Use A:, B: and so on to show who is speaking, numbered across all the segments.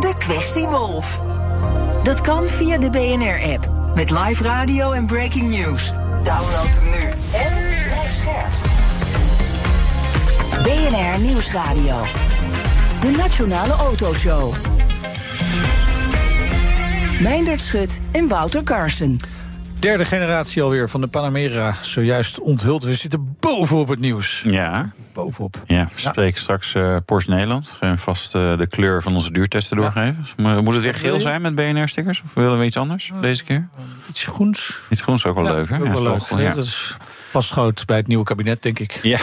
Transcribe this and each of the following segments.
A: De Kwestie Wolf. Dat kan via de BNR-app. Met live radio en breaking news. Download hem nu en blijf scherp. BNR Nieuwsradio. De Nationale Autoshow. Meindert Schut en Wouter Carson.
B: Derde generatie alweer van de Panamera. Zojuist onthuld. We zitten bovenop het nieuws.
C: Ja.
B: Bovenop.
C: Ja, we spreken straks uh, Porsche Nederland. Gaan vast uh, de kleur van onze duurtesten doorgeven. Moet het weer geel zijn met BNR-stickers? Of willen we iets anders uh, deze keer?
B: Iets groens.
C: Iets groens is ook wel leuk, hè?
B: Ook wel leuk.
C: Ja.
B: Dat is pas groot bij het nieuwe kabinet, denk ik.
C: Ja.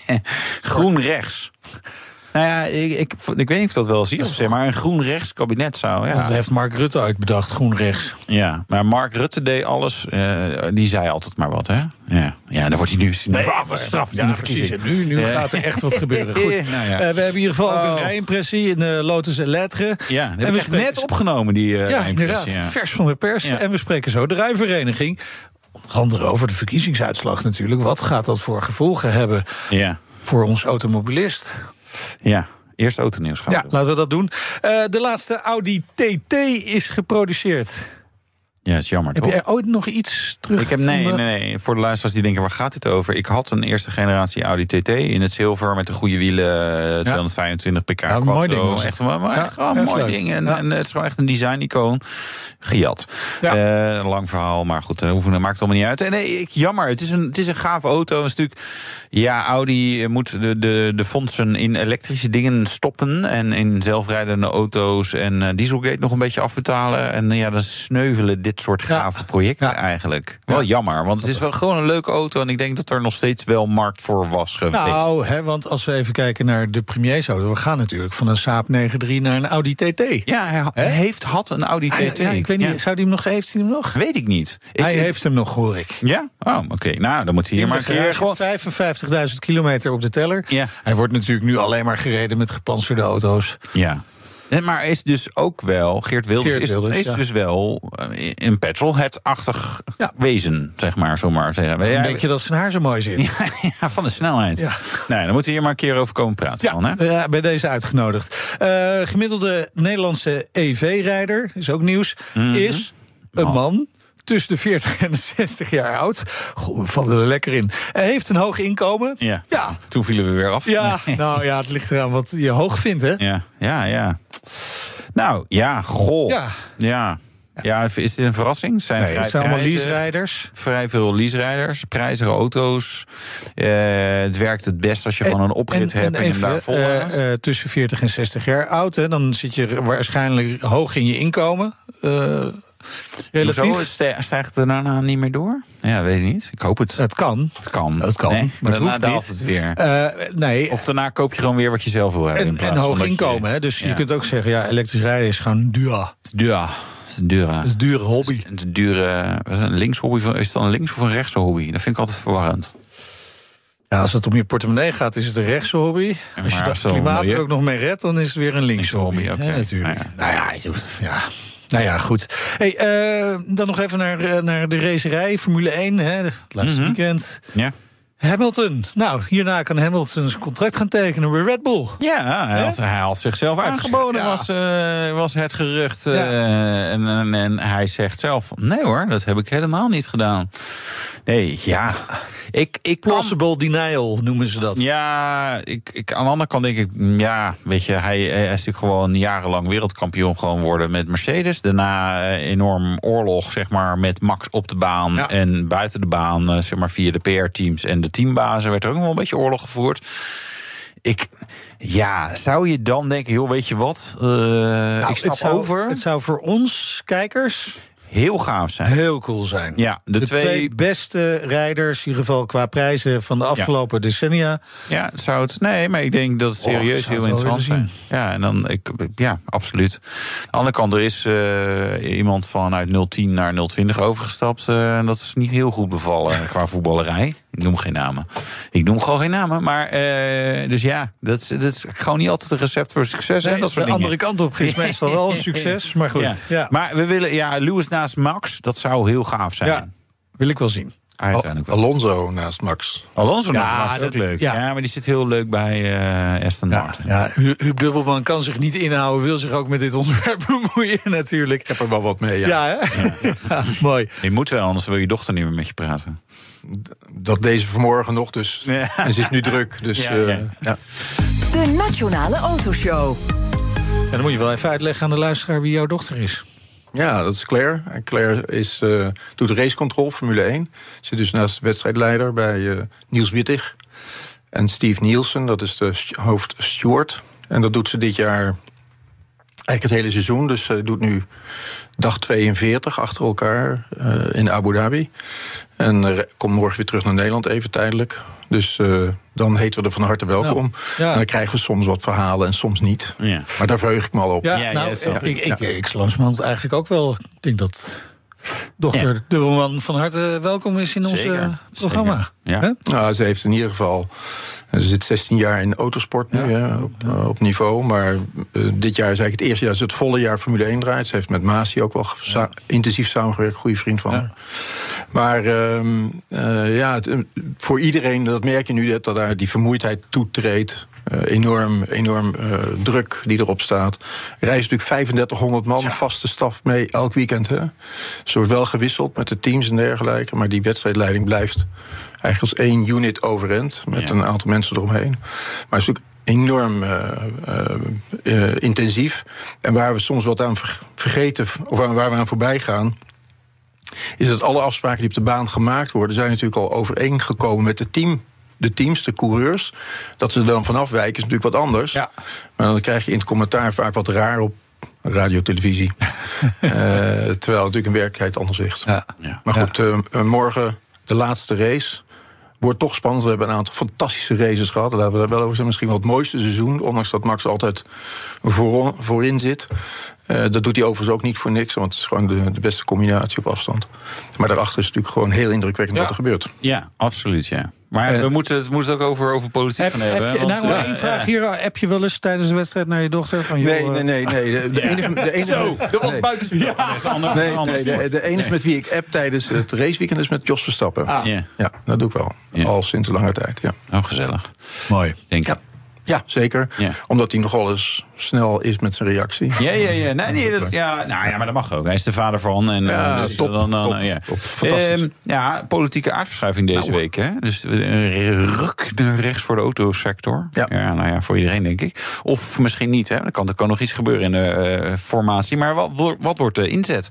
C: Groen rechts. Nou ja, ik, ik, ik, weet niet of dat wel zie of maar een groen-rechts kabinet zou. Ja.
B: Dat heeft Mark Rutte uitbedacht, groen-rechts.
C: Ja, maar Mark Rutte deed alles. Uh, die zei altijd maar wat, hè? Ja, ja dan wordt hij nu
B: nee,
C: afgestraft
B: ja, in de verkiezingen. Nu, nu ja. gaat er echt wat gebeuren. Goed. nou ja. uh, we hebben in ieder geval ook een
C: Oh.
B: rijimpressie in de Lotus Lettre.
C: Ja, hebben we net opgenomen, die uh,
B: ja, inderdaad. Vers van de pers. En we spreken zo de rijvereniging. Onder andere over de verkiezingsuitslag natuurlijk. Wat gaat dat voor gevolgen hebben
C: ja.
B: voor ons automobilist?
C: Ja, eerst autonieuws gaan
B: Ja,
C: doen.
B: laten we dat doen. Uh, de laatste Audi TT is geproduceerd.
C: Ja, is jammer
B: Heb
C: toch?
B: je er ooit nog iets terug?
C: Ik heb, nee, nee, nee, voor de luisteraars die denken, waar gaat dit over? Ik had een eerste generatie Audi TT in het zilver met de goede wielen, 225 pk
B: ja, mooi ding was
C: Echt, maar, maar
B: ja,
C: echt een mooi ding. En, ja. en, het is gewoon echt een design-icoon. Gejat. Ja. Uh, lang verhaal, maar goed, dat maakt het allemaal niet uit. En nee, ik, jammer, het is een, het is een gave auto. Een stuk, ja, Audi moet de, de, de fondsen in elektrische dingen stoppen en in zelfrijdende auto's en Dieselgate nog een beetje afbetalen. En ja, dan sneuvelen dit soort gave projecten eigenlijk. Wel jammer, want het is wel gewoon een leuke auto. En ik denk dat er nog steeds wel markt voor was geweest.
B: Nou, hè, want als we even kijken naar de premiersauto. We gaan natuurlijk van een Saab 9-3 naar een Audi TT.
C: Ja, hij He? heeft, had een Audi
B: ah,
C: TT.
B: Ja, ik weet niet, zou die hem nog, heeft hij hem nog?
C: Weet ik niet.
B: Hij
C: ik,
B: heeft hem nog, hoor ik.
C: Ja? Oh, oké. Okay. Nou, dan moet hij hier maar een keer
B: gewoon... 55.000 kilometer op de teller.
C: Ja.
B: Hij wordt natuurlijk nu alleen maar gereden met gepantserde auto's.
C: Ja. Maar is dus ook wel, Geert Wilders,
B: Geert Wilders
C: is, is
B: ja.
C: dus wel een petrolhead-achtig ja. wezen, zeg maar, zomaar zeggen.
B: Dan denk je dat zijn haar zo mooi zit.
C: Ja, ja van de snelheid. Nee, dan moeten we hier maar een keer over komen praten.
B: Ja,
C: dan, hè?
B: ja bij deze uitgenodigd. Uh, gemiddelde Nederlandse EV-rijder, is ook nieuws, mm -hmm. is een man tussen de 40 en de 60 jaar oud. Goh, we vallen er lekker in. Hij heeft een hoog inkomen.
C: Ja. ja. Toen vielen we weer af.
B: Ja, nou ja, het ligt eraan wat je hoog vindt, hè?
C: Ja, ja, ja. Nou, ja, goh.
B: Ja.
C: Ja. Ja, is dit een verrassing?
B: Zijn nee, het zijn allemaal lease-rijders.
C: Vrij veel lease-rijders, prijzige auto's. Uh, het werkt het best als je en, gewoon een oprit
B: en,
C: hebt en,
B: en
C: daar vol
B: uh, uh, tussen 40 en 60 jaar oud. Hè, dan zit je waarschijnlijk hoog in je inkomen.
C: Relatief. Hoezo stijgt het daarna niet meer door? Ja, weet ik niet. Ik hoop het.
B: Het kan.
C: Het kan.
B: Het kan.
C: Nee,
B: maar
C: daarna
B: het
C: daalt het weer.
B: Uh, nee.
C: Of daarna koop je gewoon weer wat je zelf wil hebben.
B: En, en hoog inkomen. Je, hè? Dus ja. je kunt ook zeggen, ja, elektrisch rijden is gewoon duur.
C: Duur. Het is een dure,
B: het is een dure hobby.
C: Het is een dure. Een links hobby. Is het dan een links of een rechts hobby? Dat vind ik altijd verwarrend.
B: Ja, als het om je portemonnee gaat, is het een rechtse hobby.
C: Ja,
B: als je dat klimaat er ook nog mee redt, dan is het weer een linkse hobby. hobby.
C: Okay.
B: Ja, natuurlijk.
C: Nou ja.
B: Nou ja, ja. Nou ja, goed. Hey, uh, dan nog even naar, naar de racerij, Formule 1, hè, het laatste mm -hmm. weekend.
C: Ja.
B: Hamilton. Nou, hierna kan Hamilton zijn contract gaan tekenen bij Red Bull.
C: Ja, hij had, hij had zichzelf aangeboden, ja. was, uh, was het gerucht. Uh, ja. en, en, en, hij zegt zelf: nee hoor, dat heb ik helemaal niet gedaan. Nee, ja. Ik, ik
B: Plausible kan... denial noemen ze dat.
C: Ja, ik, ik, aan de andere kant denk ik, ja, weet je, hij, hij is natuurlijk gewoon jarenlang wereldkampioen gewoon worden met Mercedes. Daarna uh, enorm oorlog, zeg maar, met Max op de baan ja. en buiten de baan, zeg maar, via de PR-teams en de teambazen werd er ook nog wel een beetje oorlog gevoerd. Ik, ja, zou je dan denken, joh, weet je wat? Uh, nou, ik stap
B: het zou,
C: over.
B: Het zou voor ons, kijkers,
C: heel gaaf zijn.
B: Heel cool zijn.
C: Ja, de,
B: De,
C: twee,
B: twee... beste rijders, in ieder geval qua prijzen van de afgelopen decennia.
C: Ja, het zou het. Nee, maar ik denk dat het
B: Oh,
C: serieus heel
B: het
C: interessant zijn. Ja, en dan, ik, ja, absoluut. Aan de andere kant, er is eh, iemand vanuit 010 naar 020 overgestapt. eh, en dat is niet heel goed bevallen qua voetballerij. Ik noem geen namen. Ik noem gewoon geen namen. Maar, eh, dus ja, dat is, dat is gewoon niet altijd een recept voor succes. hè, dat
B: de
C: dingen.
B: andere kant op is meestal wel een succes. Maar goed,
C: Ja.
B: ja.
C: Maar we willen, ja, Lewis naast Max, dat zou heel gaaf zijn.
B: Ja, wil ik wel zien.
C: Uiteindelijk wel.
D: Alonso naast Max.
C: Alonso
B: Ja,
C: naast Max, ook
B: dat-
C: leuk. Ja.
B: ja.
C: maar die zit heel leuk bij eh Aston
B: Ja,
C: Martin.
B: ja, Hu- Huub Dubbelman kan zich niet inhouden, wil zich ook met dit onderwerp bemoeien natuurlijk.
D: Ik heb er wel wat mee, ja.
B: Ja, mooi.
C: Je moet wel, anders wil je dochter niet meer met je praten.
D: Dat deze vanmorgen nog dus.
C: Ja.
D: En ze is nu druk. Dus
C: Ja,
D: eh,
C: ja.
D: ja.
A: De Nationale Autoshow.
B: En dan moet je wel even uitleggen aan de luisteraar wie jouw dochter is.
D: Ja, dat is Claire. En Claire is, eh, doet racecontrol, Formule 1. Zit dus naast de wedstrijdleider bij eh, Niels Wittig. En Steve Nielsen, dat is de hoofd steward. En dat doet ze dit jaar eigenlijk het hele seizoen. Dus ze doet nu dag 42 achter elkaar eh, in Abu Dhabi. En eh, komt morgen weer terug naar Nederland, even tijdelijk. Dus eh, dan heten we er van harte welkom.
B: Ja.
D: En dan krijgen we soms wat verhalen en soms niet.
C: Ja.
D: Maar daar verheug ik me al op.
B: Ja,
C: Ja,
B: nou,
C: ja, snap
B: ik,
C: ik.
B: ik, ik, ik eigenlijk ook wel. Ik denk dat dochter
C: Ja.
B: Dubbelman van harte welkom is in ons
C: Zeker,
B: programma.
C: zeker. Ja.
D: Nou, ze heeft in ieder geval. Ze zit 16 jaar in autosport nu, hè, op, eh, op niveau. Maar eh, dit jaar is eigenlijk het eerste jaar dat ze het volle jaar Formule 1 draait. Ze heeft met Masi ook wel intensief samengewerkt, goede vriend van haar. Maar ehm, eh, ja, het, voor iedereen, dat merk je nu, dat, dat daar die vermoeidheid toetreedt. Eh, enorm, enorm eh, druk die erop staat. Er reist natuurlijk 3500 man, vaste staf mee elk weekend. Hè? Dus er wordt wel gewisseld met de teams en dergelijke. Maar die wedstrijdleiding blijft eigenlijk als één unit overend. Met
C: Ja.
D: een aantal mensen eromheen. Maar het is natuurlijk enorm eh, intensief. En waar we soms wat aan ver- vergeten, of waar waar we aan voorbij gaan is dat alle afspraken die op de baan gemaakt worden, zijn natuurlijk al overeengekomen met het team. De teams, de coureurs. Dat ze er dan vanaf wijken is natuurlijk wat anders.
B: Ja.
D: Maar dan krijg je in het commentaar vaak wat raar op radio, televisie. Eh, terwijl natuurlijk in werkelijkheid anders ligt.
B: Ja.
C: Ja.
D: Maar goed, eh, morgen de laatste race. Wordt toch spannend. We hebben een aantal fantastische races gehad. Laten we daar wel over zijn. Misschien wel het mooiste seizoen. Ondanks dat Max altijd voor, voorin zit. Eh, dat doet hij overigens ook niet voor niks. Want het is gewoon de, de beste combinatie op afstand. Maar daarachter is natuurlijk gewoon heel indrukwekkend
B: Ja.
D: wat er gebeurt.
C: Ja, absoluut, ja. Maar
D: Eh,
C: we moeten het, moeten het ook over, over politiek
B: Heb,
C: gaan
B: heb
C: hebben.
B: je,
C: want,
B: nou,
C: eh,
B: één vraag hier. Heb je wel eens tijdens de wedstrijd naar je dochter van... joh,
D: Nee, nee, nee. nee. De, de enige, de enige,
C: Zo, dat was
D: nee.
C: buitenspel. Ja. Dat is ander,
D: Nee, de, enige met wie ik app tijdens het raceweekend is met Jos Verstappen.
B: Ah.
C: Ja.
D: Ja, dat doe ik wel. Al sinds een lange tijd, ja.
C: Oh, gezellig.
B: Mooi.
C: Denk ik.
D: Ja, zeker.
C: Ja.
D: Omdat hij nogal eens snel is met zijn reactie.
C: Ja, ja, ja. Nee, nee, dat, ja, nou ja, maar dat mag ook. Hij is de vader van. En,
D: Ja,
C: eh, dus
D: top,
C: dan, dan,
D: top,
C: ja.
D: top. Fantastisch.
C: Ehm, ja, politieke aardverschuiving deze
D: Nou.
C: week. Hè? Dus een ruk naar rechts voor de autosector.
D: Ja.
C: nou ja, voor iedereen denk ik. Of misschien niet. Hè? Er kan, er kan nog iets gebeuren in de eh, formatie. Maar wat, wordt- wat wordt de inzet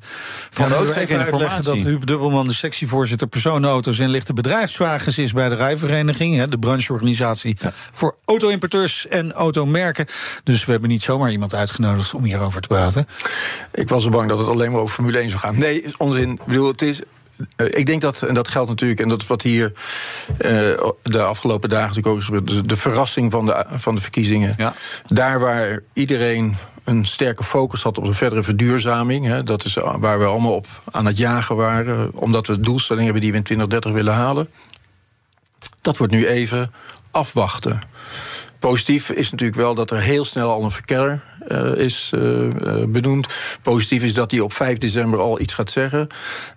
C: van
B: Ja,
C: de autosector in de formatie?
B: dat Huub Dubbelman de sectievoorzitter personenauto's en lichte bedrijfswagens is bij de rijvereniging, hè, de brancheorganisatie voor auto-importeurs en automerken. Dus we hebben niet zomaar iemand uitgenodigd om hierover te praten.
D: Ik was zo bang dat het alleen maar over Formule 1 zou gaan. Nee, onzin. Ik bedoel, het is. eh, ik denk dat, en dat geldt natuurlijk, en dat is wat hier eh, de afgelopen dagen natuurlijk ook is gebeurd, de, de verrassing van de, van de verkiezingen.
B: Ja.
D: Daar waar iedereen een sterke focus had op de verdere verduurzaming, hè, dat is waar we allemaal op aan het jagen waren, omdat we doelstellingen hebben die we in 2030 willen halen. Dat wordt nu even afwachten. Positief is natuurlijk wel dat er heel snel al een verkenner eh, is eh, eh, benoemd. Positief is dat hij op 5 december al iets gaat zeggen.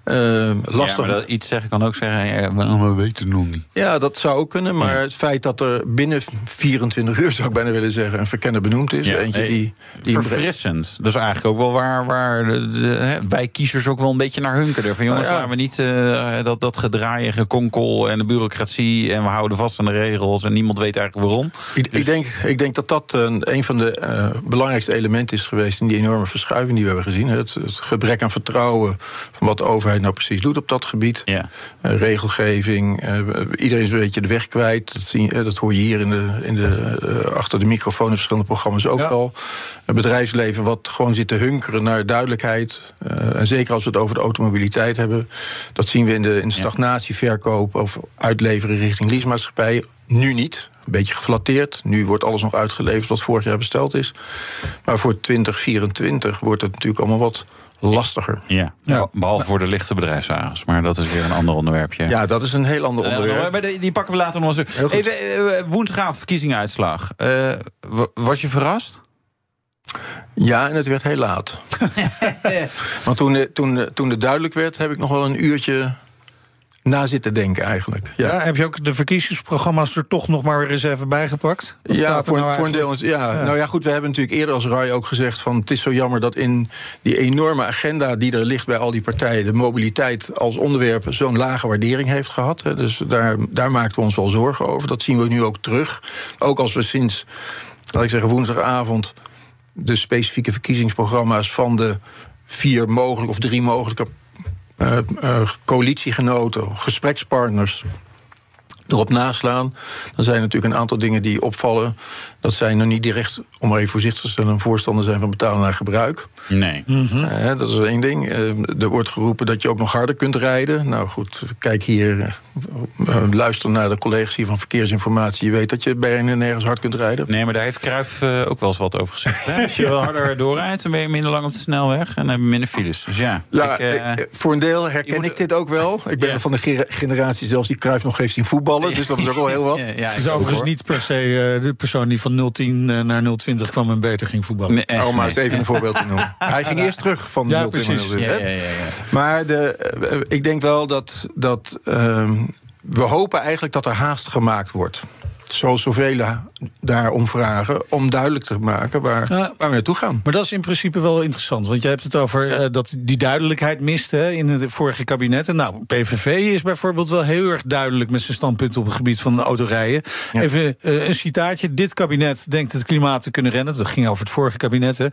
D: Lastig.
C: Ja, maar dat iets zeggen kan ook zeggen, ja, we, we weten nog niet.
D: Ja, dat zou ook kunnen. Maar het feit dat er binnen 24 uur, zou ik bijna willen zeggen, een verkenner benoemd is. eentje
C: hey,
D: die. die
C: verfrissend. Dat is eigenlijk ook wel waar, waar de, de- hè, wij kiezers ook wel een beetje naar hunkeren. Van jongens,
D: Nou ja.
C: laten we niet dat, dat gedraaien, gekonkel en de bureaucratie... en we houden vast aan de regels en niemand weet eigenlijk waarom.
D: Ik, ik, denk, ik denk dat dat een, een van de belangrijke belangrijkste element is geweest in die enorme verschuiving die we hebben gezien. Het, het gebrek aan vertrouwen van wat de overheid nou precies doet op dat gebied.
C: Ja.
D: Uh, regelgeving, uh, iedereen is een beetje de weg kwijt. Dat, zie, uh, dat hoor je hier in de, in de, achter de microfoon in verschillende programma's ook ja. wel. Het bedrijfsleven wat gewoon zit te hunkeren naar duidelijkheid. en zeker als we het over de automobiliteit hebben. Dat zien we in de, in de stagnatieverkoop of uitleveren richting leasemaatschappij. Nu niet. Een beetje geflatteerd. Nu wordt alles nog uitgeleverd wat vorig jaar besteld is. Maar voor 2024 wordt het natuurlijk allemaal wat lastiger.
C: Ja, ja. behalve voor de lichte bedrijfswagens. Maar dat is weer een ander onderwerpje.
D: Ja, dat is een heel ander onderwerp.
C: Uh, die pakken we later nog eens. Even, uh, woensdagavond verkiezingsuitslag. Uh, was je verrast?
D: Ja, en het werd heel laat. Want toen, toen, toen het duidelijk werd, heb ik nog wel een uurtje na zitten denken eigenlijk. Ja.
B: ja. heb je ook de verkiezingsprogramma's er toch nog maar weer eens even bijgepakt?
D: Ja, voor, nou voor een deel. Ja. ja. Nou ja, goed, we hebben natuurlijk eerder als RAI ook gezegd... van het is zo jammer dat in die enorme agenda die er ligt bij al die partijen... de mobiliteit als onderwerp zo'n lage waardering heeft gehad. Hè. Dus daar, daar maakten we ons wel zorgen over. Dat zien we nu ook terug. Ook als we sinds, laat ik zeggen, woensdagavond... de specifieke verkiezingsprogramma's van de vier mogelijke of drie mogelijke coalitiegenoten, gesprekspartners erop naslaan. Dan zijn er natuurlijk een aantal dingen die opvallen. Dat zij nog niet direct, om maar even voorzichtig te stellen, een voorstander zijn van betalen naar gebruik.
C: Nee.
D: Mm -hmm. uh, dat is één ding. Uh, er wordt geroepen dat je ook nog harder kunt rijden. Nou goed, kijk hier, uh, luister naar de collega's hier van Verkeersinformatie. Je weet dat je bij en nergens hard kunt rijden.
C: Nee, maar daar heeft Cruijff ook wel eens wat over gezegd. Hè? Als je wel harder doorrijdt, dan ben je minder lang op de snelweg en heb je minder files. Dus ja,
D: ja ik, voor een deel herken moet... ik dit ook wel. Ik ben ja. van de generatie zelfs die Cruijff nog heeft zien voetballen. Dus dat is ook wel heel wat.
B: Ja, ja, is overigens niet per se de persoon die van 010 naar 020 kwam en beter ging voetballen.
D: Nee, echt, oh, maar eens even een voorbeeld te noemen. Hij ging eerst terug van
B: ja,
D: 020
B: precies.
D: naar 020.
C: Ja, ja, ja, ja.
D: Maar de, uh, ik denk wel dat, dat uh, we hopen eigenlijk dat er haast gemaakt wordt. Zoals zoveel daarom vragen, om duidelijk te maken waar, waar we naartoe gaan.
B: Maar dat is in principe wel interessant. Want je hebt het over uh, dat die duidelijkheid mist hè, in het vorige kabinetten. Nou, PVV is bijvoorbeeld wel heel erg duidelijk met zijn standpunt op het gebied van autorijden. Ja. Even uh, een citaatje. Dit kabinet denkt het klimaat te kunnen rennen. Dat ging over het vorige kabinet. Hè,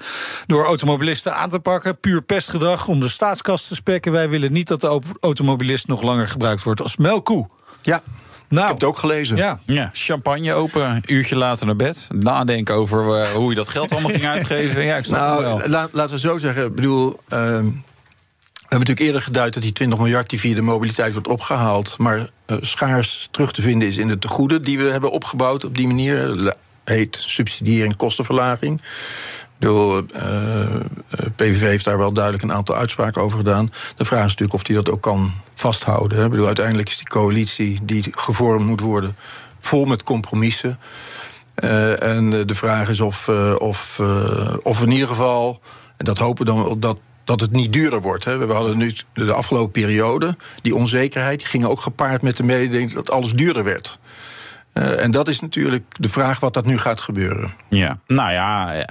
B: door automobilisten aan te pakken. Puur pestgedrag om de staatskas te spekken. Wij willen niet dat de automobilist nog langer gebruikt wordt als melkkoe.
D: Ja. Nou, ik heb het ook gelezen.
C: Ja. ja, champagne open, een uurtje later naar bed. Nadenken over uh, hoe je dat geld allemaal ging uitgeven. Ja, ik snap
D: nou,
C: wel.
D: La, laten we zo zeggen. Ik bedoel, uh, we hebben natuurlijk eerder geduid dat die 20 miljard die via de mobiliteit wordt opgehaald, maar uh, schaars terug te vinden is in de tegoeden die we hebben opgebouwd op die manier. Heet subsidiëring, kostenverlaging. De uh, PVV heeft daar wel duidelijk een aantal uitspraken over gedaan. De vraag is natuurlijk of hij dat ook kan vasthouden. Bedoel, uiteindelijk is die coalitie die gevormd moet worden vol met compromissen. Uh, en de vraag is of, uh, of, of in ieder geval, en dat hopen we dan dat. Dat het niet duurder wordt. Hè. We hadden nu de afgelopen periode, die onzekerheid, die ging ook gepaard met de mededeling dat alles duurder werd. Uh, en dat is natuurlijk de vraag wat dat nu gaat gebeuren.
C: Ja, nou ja,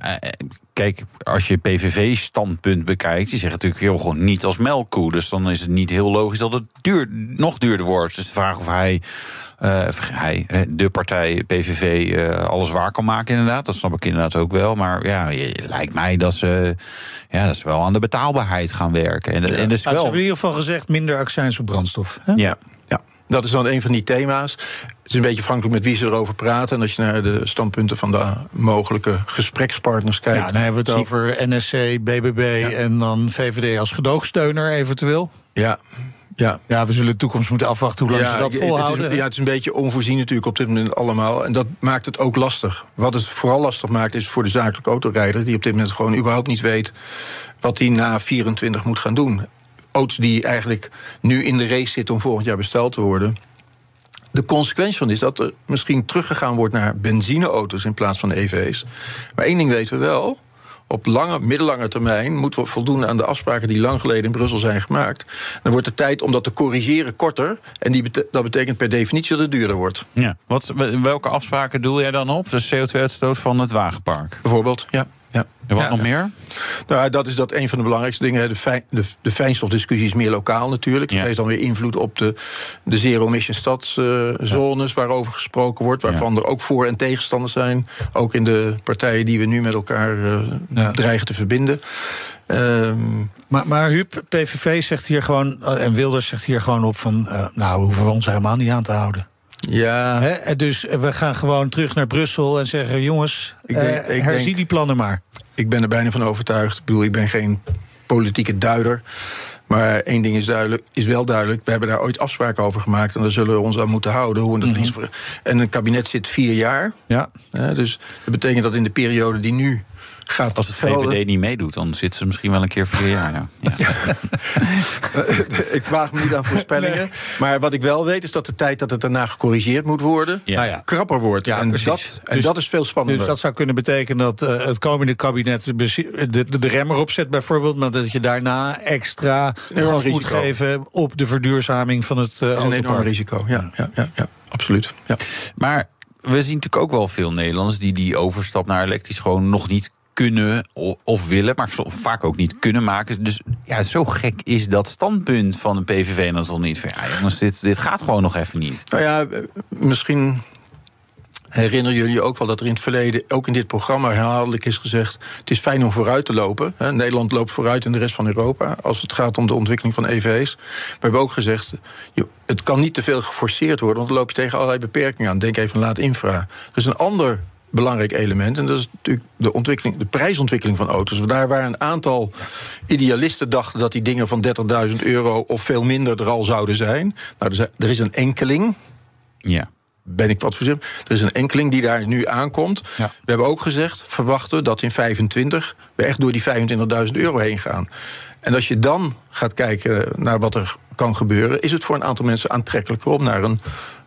C: kijk, als je PVV-standpunt bekijkt, die zeggen natuurlijk heel gewoon niet als melkkoe. Dus dan is het niet heel logisch dat het duur, nog duurder wordt. Dus de vraag of hij, uh, hij de partij PVV, uh, alles waar kan maken, inderdaad. Dat snap ik inderdaad ook wel. Maar ja, het lijkt mij dat ze, ja, dat ze wel aan de betaalbaarheid gaan werken. En,
B: ja.
C: en dus
B: wel... Ze hebben in ieder geval gezegd minder accijns op brandstof. Hè?
C: Ja.
D: Dat is dan een van die thema's. Het is een beetje afhankelijk met wie ze erover praten. En als je naar de standpunten van de mogelijke gesprekspartners kijkt.
B: Ja, dan hebben we het over NSC, BBB ja. en dan VVD als gedoogsteuner eventueel.
D: Ja. Ja.
B: ja, we zullen de toekomst moeten afwachten hoe lang
D: ja,
B: ze dat volhouden.
D: Het is, ja, het is een beetje onvoorzien natuurlijk op dit moment allemaal. En dat maakt het ook lastig. Wat het vooral lastig maakt is voor de zakelijke autorijder... die op dit moment gewoon überhaupt niet weet... wat hij na 24 moet gaan doen auto's die eigenlijk nu in de race zitten om volgend jaar besteld te worden. De consequentie van is dat er misschien teruggegaan wordt naar benzineauto's in plaats van EV's. Maar één ding weten we wel. Op lange, middellange termijn moeten we voldoen aan de afspraken die lang geleden in Brussel zijn gemaakt. Dan wordt de tijd om dat te corrigeren korter. En die bete dat betekent per definitie dat het duurder wordt.
C: Ja. Wat, welke afspraken doe jij dan op? De CO2-uitstoot van het wagenpark?
D: Bijvoorbeeld, ja. Ja.
C: En wat
D: ja,
C: nog meer?
D: Nou, dat is dat een van de belangrijkste dingen. De, fijn, de, de fijnstofdiscussie is meer lokaal natuurlijk. Het heeft dan weer invloed op de, de zero-emission stadszones... Uh, waarover gesproken wordt, waarvan er ook voor- en tegenstanders zijn. Ook in de partijen die we nu met elkaar uh, dreigen te verbinden.
B: Um, maar, maar Huub, PVV zegt hier gewoon, en Wilders zegt hier gewoon op van... Uh, nou, hoeven we ons helemaal niet aan te houden.
D: Ja.
B: He, dus we gaan gewoon terug naar Brussel en zeggen: jongens, ik denk, uh, ik herzie denk, die plannen maar.
D: Ik ben er bijna van overtuigd. Ik bedoel, ik ben geen politieke duider. Maar één ding is, duidelijk, is wel duidelijk. We hebben daar ooit afspraken over gemaakt. En daar zullen we ons aan moeten houden. Hoe dat mm -hmm. En een kabinet zit vier jaar.
B: Ja.
D: Uh, dus dat betekent dat in de periode die nu gaat
C: Als het VVD niet meedoet, dan zitten ze misschien wel een keer vier jaar. Ja. ja.
D: ik vraag me niet aan voorspellingen. Nee. Maar wat ik wel weet, is dat de tijd dat het daarna gecorrigeerd moet worden...
B: Ja. Ja.
D: krapper wordt.
B: Ja,
D: en
B: precies.
D: dat, en
B: dus,
D: dat is veel spannender.
B: Dus dat zou kunnen betekenen dat uh, het komende kabinet de, de, de remmer opzet bijvoorbeeld... maar dat je daarna extra gas moet geven op de verduurzaming van het uh,
D: Dat is een enorm risico, ja, ja, ja, ja absoluut. Ja.
C: Maar we zien natuurlijk ook wel veel Nederlanders... die die overstap naar elektrisch gewoon nog niet kunnen of willen, maar vaak ook niet kunnen maken. Dus ja, zo gek is dat standpunt van de PVV is al niet van ja, jongens, dit, dit gaat gewoon nog even niet.
D: Nou ja, misschien herinneren jullie ook wel dat er in het verleden, ook in dit programma herhaaldelijk is gezegd: het is fijn om vooruit te lopen. Nederland loopt vooruit in de rest van Europa als het gaat om de ontwikkeling van EV's. We hebben ook gezegd: het kan niet te veel geforceerd worden, want dan loop je tegen allerlei beperkingen aan. Denk even aan laat infra. Er is een ander belangrijk element. En dat is natuurlijk de, ontwikkeling, de prijsontwikkeling van auto's. Daar waar een aantal idealisten dachten dat die dingen van 30.000 euro of veel minder er al zouden zijn. Nou, er is een enkeling.
C: Ja.
D: Ben ik wat voorzichtig? Er is een enkeling die daar nu aankomt.
B: Ja.
D: We hebben ook gezegd, verwachten dat in 25 we echt door die 25.000 euro heen gaan. En als je dan gaat kijken naar wat er kan gebeuren, is het voor een aantal mensen aantrekkelijker om naar een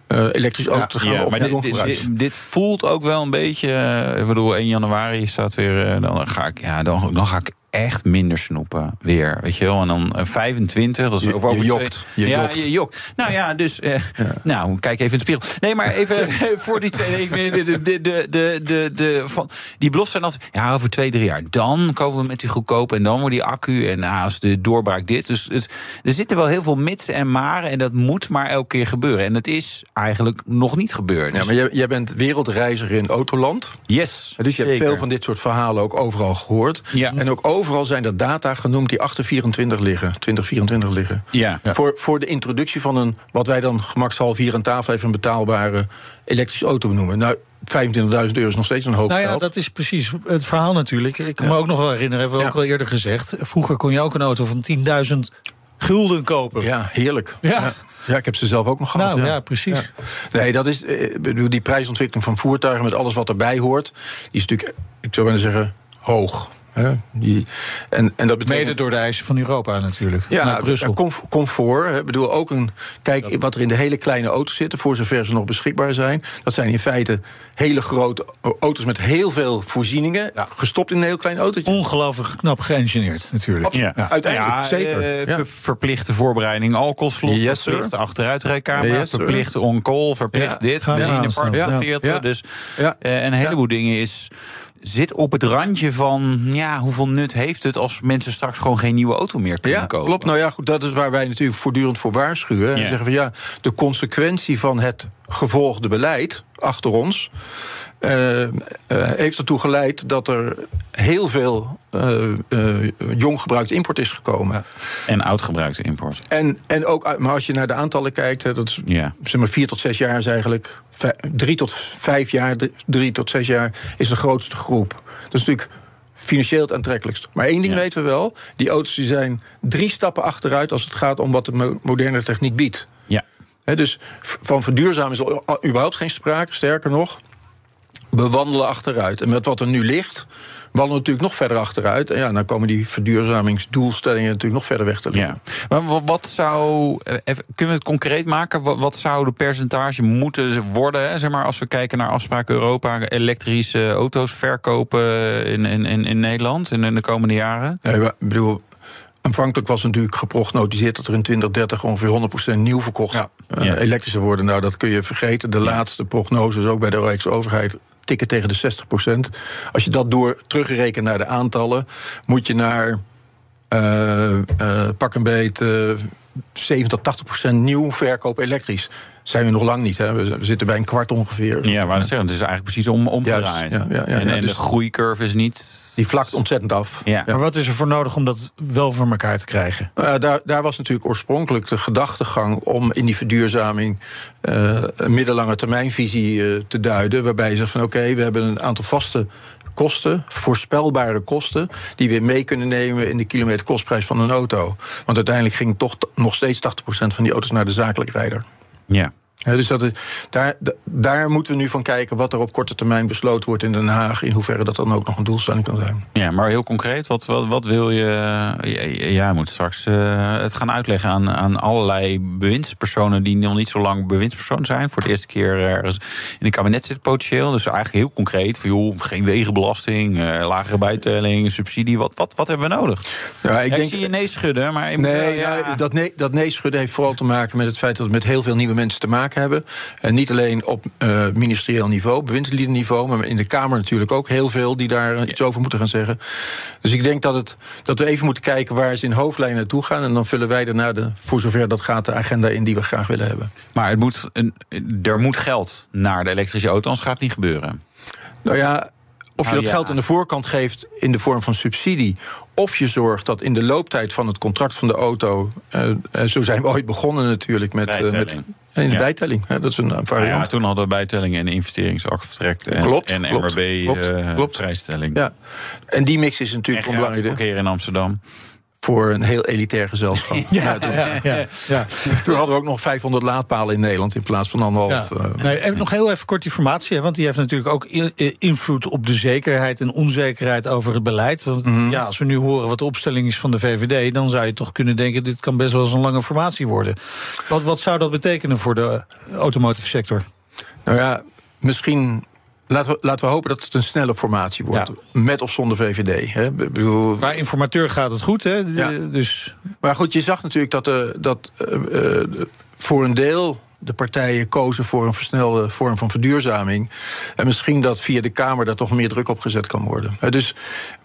D: uh, elektrisch auto te gaan.
C: Ja,
D: of
C: maar dit, dit, dit, voelt ook wel een beetje. Uh, ik bedoel, 1 januari staat weer. Uh, dan ga ik, ja, dan, dan ga ik echt minder snoepen weer. Weet je wel? En dan 25, dat is over, over
D: je jokt. Je
C: ja,
D: jokt.
C: je jokt. Nou ja, dus. Ja. Nou, kijk even in de spiegel. Nee, maar even voor die twee. De, de, de, de, de, van, die beloften zijn als. Ja, over twee, drie jaar. Dan komen we met die goedkope. En dan wordt die accu. En nou, als de doorbraak dit. Dus het, er zitten wel heel veel mits en maren. En dat moet maar elke keer gebeuren. En het is eigenlijk nog niet gebeurd.
D: Ja, maar jij, jij bent wereldreiziger in Autoland.
C: Yes.
D: Dus je hebt veel van dit soort verhalen ook overal gehoord.
C: Ja.
D: En ook overal zijn er data genoemd die achter 24 liggen, 2024 liggen.
C: Ja.
D: Ja. Voor, voor de introductie van een, wat wij dan gemakshalve hier aan tafel even een betaalbare elektrische auto benoemen. Nou, 25.000 euro is nog steeds een hoop
B: nou ja,
D: geld.
B: dat is precies het verhaal natuurlijk. Ik kan ja. me ook nog wel herinneren, hebben we
D: Ja.
B: ook al eerder gezegd. Vroeger kon je ook een auto van 10.000 gulden kopen.
D: Ja, heerlijk.
B: Ja.
D: ja. Ik heb ze zelf ook nog gehad.
B: Nou
D: ja.
B: ja, precies.
D: Nee, dat is eh, die prijsontwikkeling van voertuigen met alles wat erbij hoort, die is natuurlijk, ik zou willen zeggen, hoog. Hè? Die, en, en dat betekent,
B: Mede door de eisen van Europa natuurlijk.
D: ja,
B: Brussel.
D: comf- comfort. Ik bedoel, ook een. Kijk wat er in de hele kleine auto's zitten, voor zover ze nog beschikbaar zijn. Dat zijn in feite hele grote auto's met heel veel voorzieningen. Gestopt in een heel klein autootje.
B: Ongelooflijk knap geëngineerd natuurlijk.
D: Absoluut. Uiteindelijk,
C: ja,
D: zeker.
C: eh,
D: Ja.
C: ver- Verplichte voorbereiding alcoholslot,
D: Yes, sir.
C: verplichte
D: Yes,
C: verplicht on-call, verplicht
D: Ja.
C: dit,
B: Gaan we
C: benzinepark
B: aanstaan.
C: van
D: Ja.
C: 40.
D: Ja.
C: Dus
D: Ja.
C: eh, en een heleboel dingen is zit op het randje van ja, hoeveel nut heeft het als mensen straks gewoon geen nieuwe auto meer kunnen
D: Ja,
C: kopen.
D: klopt. Nou ja, goed, dat is waar wij natuurlijk voortdurend voor waarschuwen. En
C: Ja.
D: zeggen van ja, de consequentie van het gevolgde beleid achter ons. eh, eh, heeft ertoe geleid dat er heel veel eh, jong gebruikt import is gekomen.
C: En oud gebruikte import.
D: En, en ook, maar als je naar de aantallen kijkt, dat is
C: Ja.
D: zeg maar vier tot zes jaar is eigenlijk. Drie tot vijf jaar, drie- tot zes jaar is de grootste groep. Dat is natuurlijk financieel het aantrekkelijkst. Maar één ding
C: Ja.
D: weten we wel: die auto's die zijn drie stappen achteruit als het gaat om wat de mo- moderne techniek biedt.
C: Ja.
D: Dus van verduurzamen is er überhaupt geen sprake. Sterker nog, we wandelen achteruit. En met wat er nu ligt, wandelen we natuurlijk nog verder achteruit. En ja, dan komen die verduurzamingsdoelstellingen natuurlijk nog verder weg te liggen.
C: Ja. Maar wa- wat zou. eh, Even, kunnen we het concreet maken? Wat, wat zou de percentage moeten worden? Hè? Zeg maar, als we kijken naar afspraken Europa, elektrische auto's verkopen in, in, in, in Nederland in, in de komende jaren?
D: Maar, ik bedoel, aanvankelijk was natuurlijk geprognotiseerd dat er in 2030 ongeveer 100% nieuw verkocht
B: Ja.
D: eh,
C: Ja.
D: elektrische worden. Nou, dat kun je vergeten. De laatste prognoses, ook bij de Rijksoverheid, tikken tegen de 60 procent. Als je dat door terugrekent naar de aantallen, moet je naar uh, uh, pak een beet uh, 70 tot 80 procent nieuw verkoop elektrisch. Zijn we nog lang niet. Hè? We, zitten bij een kwart ongeveer.
C: Ja, maar zeggen, het is eigenlijk precies om, omgedraaid.
D: Ja, ja, ja,
C: en, en
D: dus
C: de groeicurve is niet.
D: Die vlakt ontzettend af.
C: Ja.
B: Maar wat is er voor nodig om dat wel voor elkaar te krijgen?
D: Uh, daar, daar, was natuurlijk oorspronkelijk de gedachtegang om in die verduurzaming uh, een middellange termijnvisie uh, te duiden. Waarbij je zegt van oké, okay, we hebben een aantal vaste kosten, voorspelbare kosten, die we mee kunnen nemen in de kilometerkostprijs van een auto. Want uiteindelijk ging toch nog steeds 80% van die auto's naar de zakelijk rijder.
C: Ja.
D: Ja, dus dat is, daar, daar moeten we nu van kijken wat er op korte termijn besloten wordt in Den Haag. In hoeverre dat dan ook nog een doelstelling kan zijn.
C: Ja, maar heel concreet, wat, wat, wat wil je. Ja, je moet straks uh, het gaan uitleggen aan, aan allerlei bewindspersonen die nog niet zo lang bewindspersoon zijn. Voor de eerste keer ergens in een kabinet zit potentieel. Dus eigenlijk heel concreet: van, joh, geen wegenbelasting, uh, lagere bijtelling, subsidie. Wat, wat, wat hebben we nodig?
D: Ja, ik
C: ja,
D: denk,
C: ik zie je nee schudden, maar.
D: Nee,
C: moet, ja.
D: nou, dat, nee, dat nee schudden heeft vooral te maken met het feit dat we met heel veel nieuwe mensen te maken hebben. En niet alleen op uh, ministerieel niveau, bewindsliederniveau, maar in de Kamer natuurlijk ook heel veel die daar iets over moeten gaan zeggen. Dus ik denk dat, het, dat we even moeten kijken waar ze in hoofdlijnen naartoe gaan. En dan vullen wij daarna, de, voor zover dat gaat, de agenda in die we graag willen hebben.
C: Maar het moet een, er moet geld naar de elektrische auto, anders gaat het niet gebeuren.
D: Nou ja, of je dat geld aan de voorkant geeft in de vorm van subsidie. Of je zorgt dat in de looptijd van het contract van de auto. Uh, uh, zo zijn we ooit begonnen natuurlijk met. Uh, met
C: Bijtelling.
D: in de
C: Ja.
D: bijtelling. Hè, dat is een variant.
C: Nou ja, toen hadden we bijtelling en investeringsaftrek en,
D: Klopt,
C: en MRB
D: klopt,
C: eh,
D: klopt.
C: vrijstelling.
D: Ja. En die mix is natuurlijk onbelangrijk
C: parkeren in Amsterdam.
D: Voor een heel elitair gezelschap. ja, toen,
B: Ja, ja, ja.
D: toen hadden we ook nog 500 laadpalen in Nederland in plaats van anderhalf. eh,
B: Nee, en nog heel even kort informatie, hè, want die heeft natuurlijk ook eh, invloed op de zekerheid en onzekerheid over het beleid. Want
D: Mhm.
B: ja, als we nu horen wat de opstelling is van de VVD, dan zou je toch kunnen denken: dit kan best wel eens een lange formatie worden. Wat, wat zou dat betekenen voor de automotive sector?
D: Nou ja, misschien. Laten we, laten we hopen dat het een snelle formatie wordt.
B: Ja.
D: Met of zonder VVD. Hè. Bedoel,
B: Qua informateur gaat het goed, hè?
D: Ja.
B: Dus
D: Maar goed, je zag natuurlijk dat, eh, dat eh, eh, voor een deel de partijen kozen voor een versnelde vorm van verduurzaming. En misschien dat via de Kamer daar toch meer druk op gezet kan worden. Dus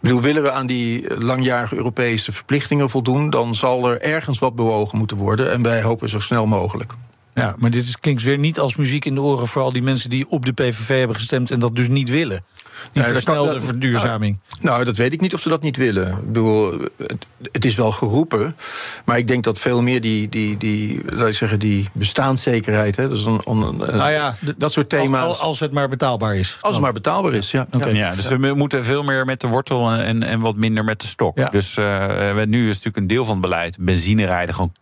D: bedoel, willen we aan die langjarige Europese verplichtingen voldoen, dan zal er ergens wat bewogen moeten worden. En wij hopen zo snel mogelijk.
B: Ja, maar dit is, klinkt weer niet als muziek in de oren voor al die mensen die op de PVV hebben gestemd en dat dus niet willen. Die
D: Nee, dat kan-
B: versnelde
D: dat-
B: verduurzaming.
D: Nou, dat weet ik niet of ze dat niet willen. Ik bedoel, het, het is wel geroepen. Maar ik denk dat veel meer die, die, die, laat ik zeggen, die bestaanszekerheid. Hè, dus een, een- een-
B: Nou ja,
D: dat soort thema's.
B: Al- Als het maar betaalbaar is.
D: Als het maar betaalbaar is, ja. Ja.
C: Ja, dus we moeten veel meer met de wortel en, en, wat minder met de stok.
B: Ja.
C: Dus eh, we, nu is natuurlijk een deel van het beleid benzine rijden gewoon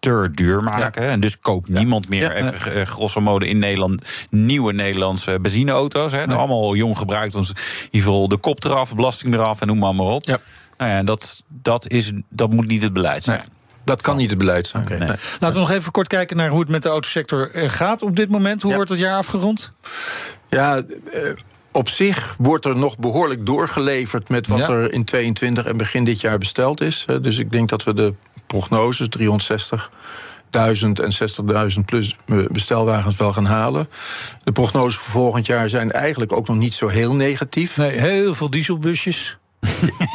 C: knijterduur maken. En dus koopt niemand meer,
D: Ja.
C: even eh, grosso modo in Nederland, nieuwe Nederlandse benzineauto's. Hè. Allemaal jong gebruikt, ons in ieder geval de kop eraf, belasting eraf en noem maar, maar op.
D: Ja.
C: Nou ja, dat, dat, is, dat moet niet het beleid zijn.
D: Dat kan niet het beleid zijn.
B: Oké.
D: Nee.
B: Laten we nog even kort kijken naar hoe het met de autosector eh, gaat op dit moment. Hoe
D: Ja.
B: wordt het jaar afgerond?
D: Ja, eh, op zich wordt er nog behoorlijk doorgeleverd met wat
B: Ja.
D: er in 22 en begin dit jaar besteld is. Dus ik denk dat we de prognoses 360.000 en 60.000 plus bestelwagens wel gaan halen. De prognoses voor volgend jaar zijn eigenlijk ook nog niet zo heel negatief.
B: Nee, heel veel dieselbusjes.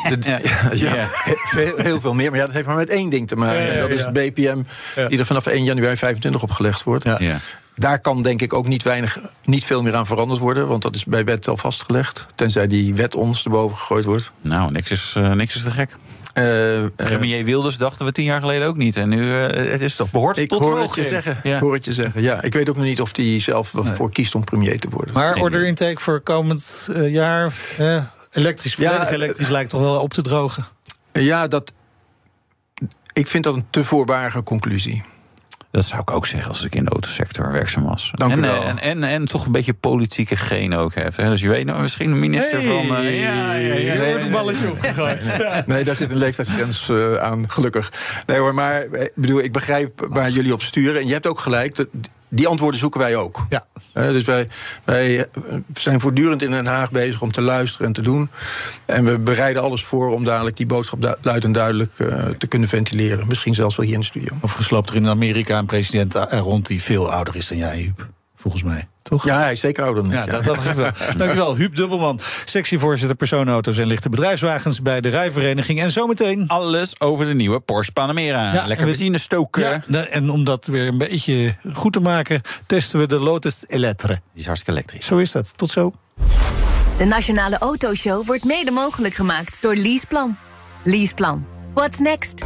D: De- ja,
C: Ja.
D: Heel, heel veel meer. Maar ja, dat heeft maar met één ding te maken.
B: Ja, ja,
D: En dat is het BPM,
B: Ja.
D: die er vanaf 1 januari 25 opgelegd wordt.
B: Ja.
C: Ja.
D: Daar kan denk ik ook niet, weinig, niet veel meer aan veranderd worden. Want dat is bij wet al vastgelegd. Tenzij die wet ons erboven gegooid wordt.
C: Nou, niks is, eh, niks is te gek.
D: Eh, eh,
C: Premier Wilders dachten we tien jaar geleden ook niet. En nu eh, het is toch behoort
D: ik
C: tot
D: hoor het je zeggen.
C: Ja.
D: Ik hoor het je zeggen. Ja, ik weet ook nog niet of hij zelf wel voor kiest om premier te worden.
B: Maar
C: Nee,
B: order
C: nee.
B: intake voor komend jaar. eh, elektrisch,
D: Ja,
B: volledig
D: eh,
B: elektrisch lijkt toch wel op te drogen.
D: Ja, dat. Ik vind dat een te voorbarige conclusie.
C: Dat zou ik ook zeggen als ik in de autosector werkzaam was.
D: Dank u
C: en,
D: wel.
C: En, en, en toch een beetje politieke geen ook hebt. Hè? Dus je weet nou misschien een minister
B: Hey.
C: van... eh, ja, ja, ja.
D: Nee,
B: wordt een balletje opgegooid.
D: Nee, daar zit een leeftijdsgrens eh, aan, gelukkig. Nee hoor, maar eh, ik bedoel, ik begrijp waar jullie op sturen. En je hebt ook gelijk, dat, die antwoorden zoeken wij ook.
B: Ja.
D: Dus wij, wij eh, zijn voortdurend in Den Haag bezig om te luisteren en te doen. En we bereiden alles voor om dadelijk die boodschap du- luid en duidelijk eh, te kunnen ventileren. Misschien zelfs wel hier in de studio.
B: Of gesloopt er in Amerika een president rond die veel ouder is dan jij, Huub. Volgens mij. Toch?
D: Ja, hij is zeker ouder dan ik.
B: Ja, dat, dat wel. Dankjewel, Huub Dubbelman, sectievoorzitter personenauto's en lichte bedrijfswagens bij de Rijvereniging. En zometeen.
C: Alles over de nieuwe Porsche Panamera.
B: Ja,
C: Lekker
B: en we-
C: benzine stoken.
B: Ja, en om dat weer een beetje goed te maken, testen we de Lotus Elettre.
C: Die is hartstikke elektrisch.
B: Zo is dat. Tot zo.
E: De Nationale Autoshow wordt mede mogelijk gemaakt door Leaseplan. Leaseplan. What's next?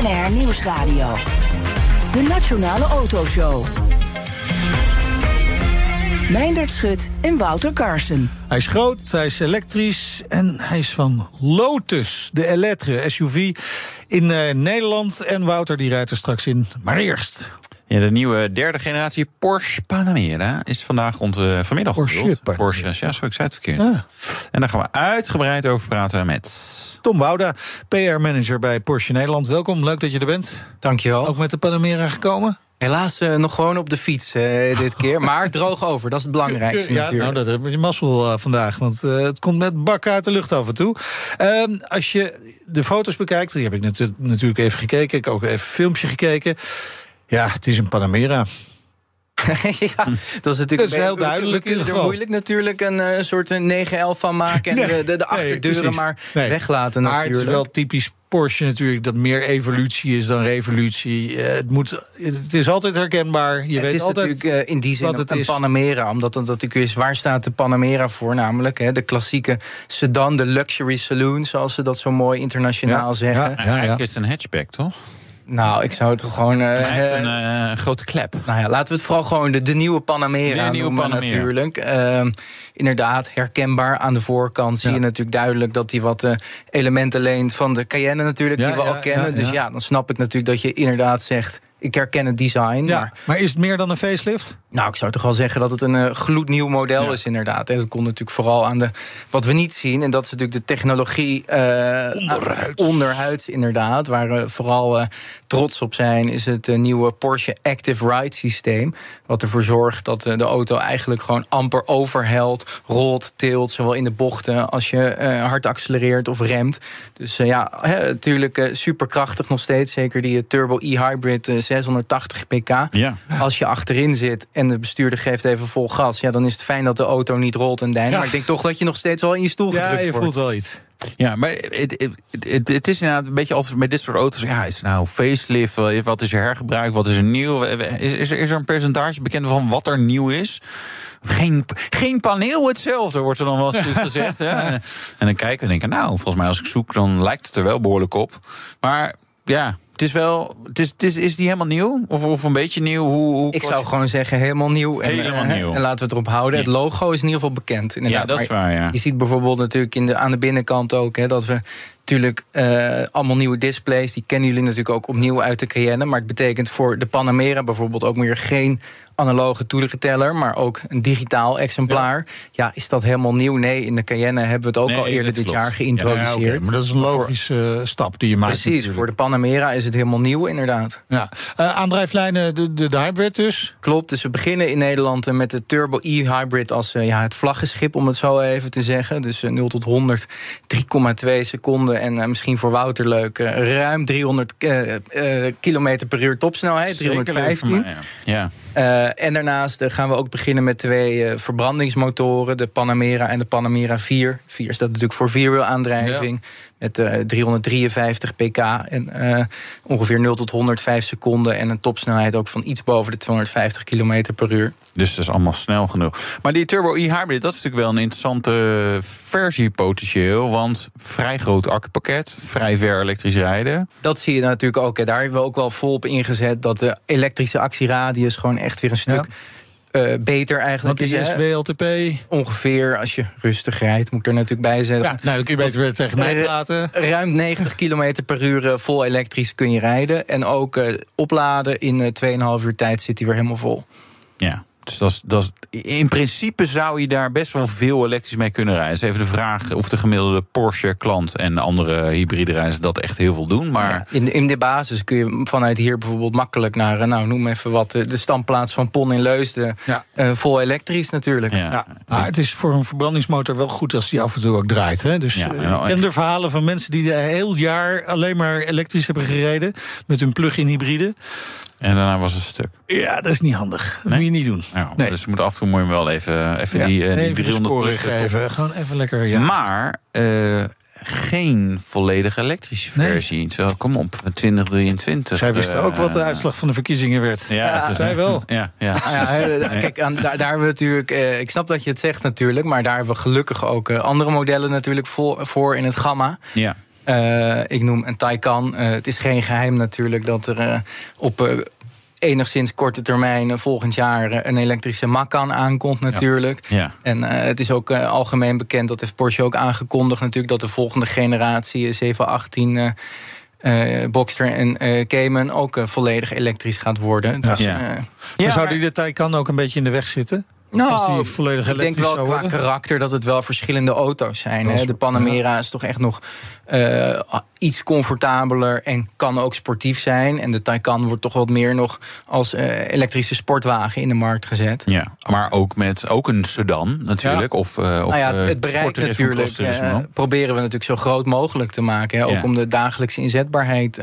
A: BNR Nieuwsradio. De Nationale Autoshow. Meindert Schut en Wouter Carson.
B: Hij is groot, hij is elektrisch en hij is van Lotus, de Elettre SUV in eh, Nederland. En Wouter die rijdt er straks in. Maar eerst.
C: Ja, de nieuwe derde generatie Porsche Panamera is vandaag rond uh, vanmiddag
B: Porsche.
C: Porsche, ja, zo ik zei het verkeerd.
B: Ah.
C: En daar gaan we uitgebreid over praten met...
B: Tom Wouda, PR-manager bij Porsche Nederland. Welkom, leuk dat je er bent.
F: Dankjewel.
B: Ook met de Panamera gekomen?
F: Helaas eh, nog gewoon op de fiets eh, dit keer. Maar droog over, dat is het belangrijkste
B: Ja,
F: natuurlijk.
B: nou, dat heb je mazzel eh, vandaag, want eh, het komt met bakken uit de lucht af en toe. Ehm, als je de foto's bekijkt, die heb ik natu- natuurlijk even gekeken. Ik heb ook even een filmpje gekeken. Ja, het is een Panamera.
F: ja, dat is natuurlijk
B: Dat is heel
F: beetje-
B: duidelijk
F: We
B: in
F: kunnen
B: ieder
F: er moeilijk natuurlijk een, eh, een soort een 911 van maken... en
B: Nee,
F: de, de, achterdeuren maar
B: Nee.
F: weglaten
B: Maar
F: natuurlijk.
B: het is wel typisch Porsche natuurlijk dat meer evolutie is dan revolutie. Eh, het, moet, het is altijd herkenbaar. Je
F: het
B: weet
F: is
B: altijd
F: natuurlijk eh, in die zin
B: wat
F: een,
B: het
F: een
B: is.
F: Panamera. Omdat het natuurlijk is, waar staat de Panamera voor? Namelijk hè, de klassieke sedan, de luxury saloon... zoals ze dat zo mooi internationaal
B: Ja,
F: zeggen.
B: ja.
C: Eigenlijk is het een hatchback, toch?
F: Nou, ik zou het gewoon...
C: Hij heeft
F: eh,
C: een eh, grote klep.
F: Nou ja, laten we het vooral gewoon de, de nieuwe Panamera
C: De nieuwe
F: noemen
C: Panamera.
F: natuurlijk. Ehm, inderdaad, herkenbaar aan de voorkant zie
B: Ja.
F: je natuurlijk duidelijk... dat hij wat elementen leent van de Cayenne natuurlijk,
B: Ja,
F: die we
B: ja,
F: al kennen. Dus
B: ja.
F: dan snap ik natuurlijk dat je inderdaad zegt... ik herken het design,
B: Ja,
F: maar
B: maar is het meer dan een facelift?
F: nou, ik zou toch wel zeggen dat het een gloednieuw model
B: Ja.
F: is, inderdaad. En dat komt natuurlijk vooral aan de. Wat we niet zien, en dat is natuurlijk de technologie. eh,
B: Onderhuids.
F: onderhuids, inderdaad. Waar we vooral trots op zijn, is het eh, nieuwe Porsche Active Ride systeem. Wat ervoor zorgt dat eh, de auto eigenlijk gewoon amper overhelt, rolt, tilt. Zowel in de bochten als je eh, hard accelereert of remt. Dus ja, natuurlijk superkrachtig nog steeds. Zeker die Turbo e-hybrid eh, 680 pk.
C: Ja.
F: Als je achterin zit en de bestuurder geeft even vol gas, ja, dan is het fijn dat de auto niet rolt en deint.
B: Ja.
F: Maar ik denk toch dat je nog steeds wel in je stoel
B: Ja,
F: gedrukt
B: je
F: wordt.
B: voelt wel iets.
C: Ja, maar het, het, het, is inderdaad een beetje altijd met dit soort auto's. Ja, is het nou facelift? Wat is er hergebruikt? Wat is er nieuw? Is, is, er, is er een percentage bekend van wat er nieuw is? Geen, geen paneel hetzelfde, wordt er dan wel eens gezegd. Hè? En dan kijken we en denken, nou, volgens mij als ik zoek, dan lijkt het er wel behoorlijk op. Maar ja, het is wel. Het is, het is, is die helemaal nieuw? Of, of een beetje nieuw? Hoe, hoe
F: Ik zou gewoon zeggen helemaal nieuw. En,
C: Helemaal
F: eh,
C: nieuw.
F: En laten we het erop houden. Het logo is in ieder geval bekend. Inderdaad.
C: Ja, dat is
F: Maar
C: waar, ja.
F: Je ziet bijvoorbeeld natuurlijk in de, aan de binnenkant ook hè, dat we natuurlijk eh, allemaal nieuwe displays. Die kennen jullie natuurlijk ook opnieuw uit de Cayenne. Maar het betekent voor de Panamera bijvoorbeeld ook meer geen analoge toerenteller, maar ook een digitaal exemplaar. Ja. is dat helemaal nieuw? Nee, in de Cayenne hebben we het ook
C: Nee,
F: al eerder dit
C: klopt.
F: jaar
C: Ja,
F: geïntroduceerd.
B: Ja, maar dat is een logische eh, stap die je maakt.
F: Precies,
B: natuurlijk.
F: voor de Panamera is het helemaal nieuw inderdaad.
B: Ja. Eh, aandrijflijnen, de, de, de hybrid dus.
F: Klopt, dus we beginnen in Nederland eh, met de Turbo e-hybrid als ja, het vlaggenschip, om het zo even te zeggen. Dus eh, 0 tot 100, 3,2 seconden. En misschien voor Wouter leuk, ruim 300 eh, eh, kilometer per uur topsnelheid,
C: Zeker leuk voor
F: 315.
C: mij, ja.
F: Eh, en daarnaast eh, gaan we ook beginnen met twee eh, verbrandingsmotoren. De Panamera en de Panamera 4. 4 staat natuurlijk voor vierwiel aandrijving. Met eh, 353 pk en eh, ongeveer 0 tot 105 seconden. En een topsnelheid ook van iets boven de 250 km per uur.
C: Dus dat is allemaal snel genoeg. Maar die Turbo e-hybrid, dat is natuurlijk wel een interessante versie potentieel. Want vrij groot accupakket, vrij ver elektrisch rijden.
F: Dat zie je natuurlijk ook. Hè. Daar hebben we ook wel vol op ingezet. Dat de elektrische actieradius gewoon echt weer een stuk uh, beter eigenlijk
B: die
F: is.
B: is WLTP?
F: Ongeveer, als je rustig rijdt, moet ik er natuurlijk bij zetten.
B: Ja, nou, dan kun je beter weer tegen mij praten.
F: Ruim 90 km per uur vol elektrisch kun je rijden. En ook uh, opladen in 2,5 uur tijd zit hij weer helemaal vol.
C: Ja. Dus dat is, dat is, in principe zou je daar best wel veel elektrisch mee kunnen rijden. is even de vraag of de gemiddelde Porsche-klant en andere hybride rijders dat echt heel veel doen. Maar... Ja,
F: in, de, in de basis kun je vanuit hier bijvoorbeeld makkelijk naar, nou noem even wat, de standplaats van Pon in Leusden. Ja. Uh, vol elektrisch natuurlijk.
B: Ja. ja. Maar het is voor een verbrandingsmotor wel goed als die af en toe ook draait. Hè? Dus ja, ik ken de verhalen van mensen die de heel jaar alleen maar elektrisch hebben gereden met hun plug-in hybride.
C: En daarna was het stuk.
B: Ja, dat is niet handig. Dat moet je niet doen.
C: Ja, nee. Dus je moet af en toe moet je wel even, even ja, die, uh, die
B: even 300 geven. Gewoon even lekker. Ja.
C: Maar uh, geen volledig elektrische versie. Nee. Zo, kom op, 2023.
B: Zij wisten uh, ook wat de uitslag van de verkiezingen werd.
C: Ja, ja
B: zij wel.
C: Ja, ja.
F: ja kijk, aan, daar, daar, hebben we natuurlijk. Uh, ik snap dat je het zegt natuurlijk, maar daar hebben we gelukkig ook uh, andere modellen natuurlijk voor, voor in het gamma.
C: Ja.
F: Uh, ik noem een Taycan. Uh, het is geen geheim natuurlijk dat er uh, op enigszins korte termijn volgend jaar een elektrische Macan aankomt natuurlijk.
C: Ja. Ja.
F: En het is ook algemeen bekend, dat heeft Porsche ook aangekondigd natuurlijk... dat de volgende generatie 718... Uh, Boxster en uh, Cayman ook volledig elektrisch gaat worden. Dus,
B: ja. maar zou die de Taycan ook een beetje in de weg zitten?
F: Nou, ik denk wel qua karakter dat het wel verschillende auto's zijn. Hè. De Panamera is toch echt nog uh, iets comfortabeler en kan ook sportief zijn. En de Taycan wordt toch wat meer nog als uh, elektrische sportwagen in de markt gezet.
C: Ja, maar ook met ook een sedan natuurlijk.
F: Ja.
C: Of, uh,
F: nou ja, het bereik natuurlijk proberen we natuurlijk zo groot mogelijk te maken. Hè. Ook ja. om de dagelijkse inzetbaarheid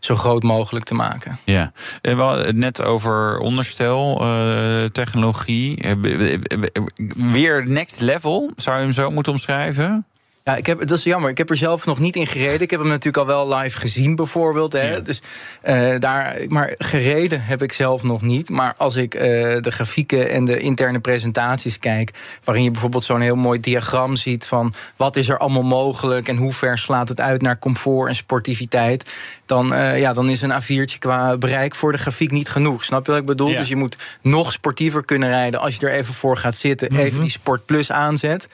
F: zo groot mogelijk te maken.
C: Ja, we hadden het net over onderstel, technologie. Weer next level, zou je hem zo moeten omschrijven?
F: Ja, ik heb, dat is jammer. Ik heb er zelf nog niet in gereden. Ik heb hem natuurlijk al wel live gezien, bijvoorbeeld. Hè. Ja. Dus, uh, daar, maar gereden heb ik zelf nog niet. Maar als ik uh, de grafieken en de interne presentaties kijk... waarin je bijvoorbeeld zo'n heel mooi diagram ziet... van wat is er allemaal mogelijk... en hoe ver slaat het uit naar comfort en sportiviteit... dan, uh, ja, dan is een A4'tje qua bereik voor de grafiek niet genoeg. Snap je wat ik bedoel? Ja. Dus je moet nog sportiever kunnen rijden... als je er even voor gaat zitten, mm -hmm. even die Sport Plus aanzet...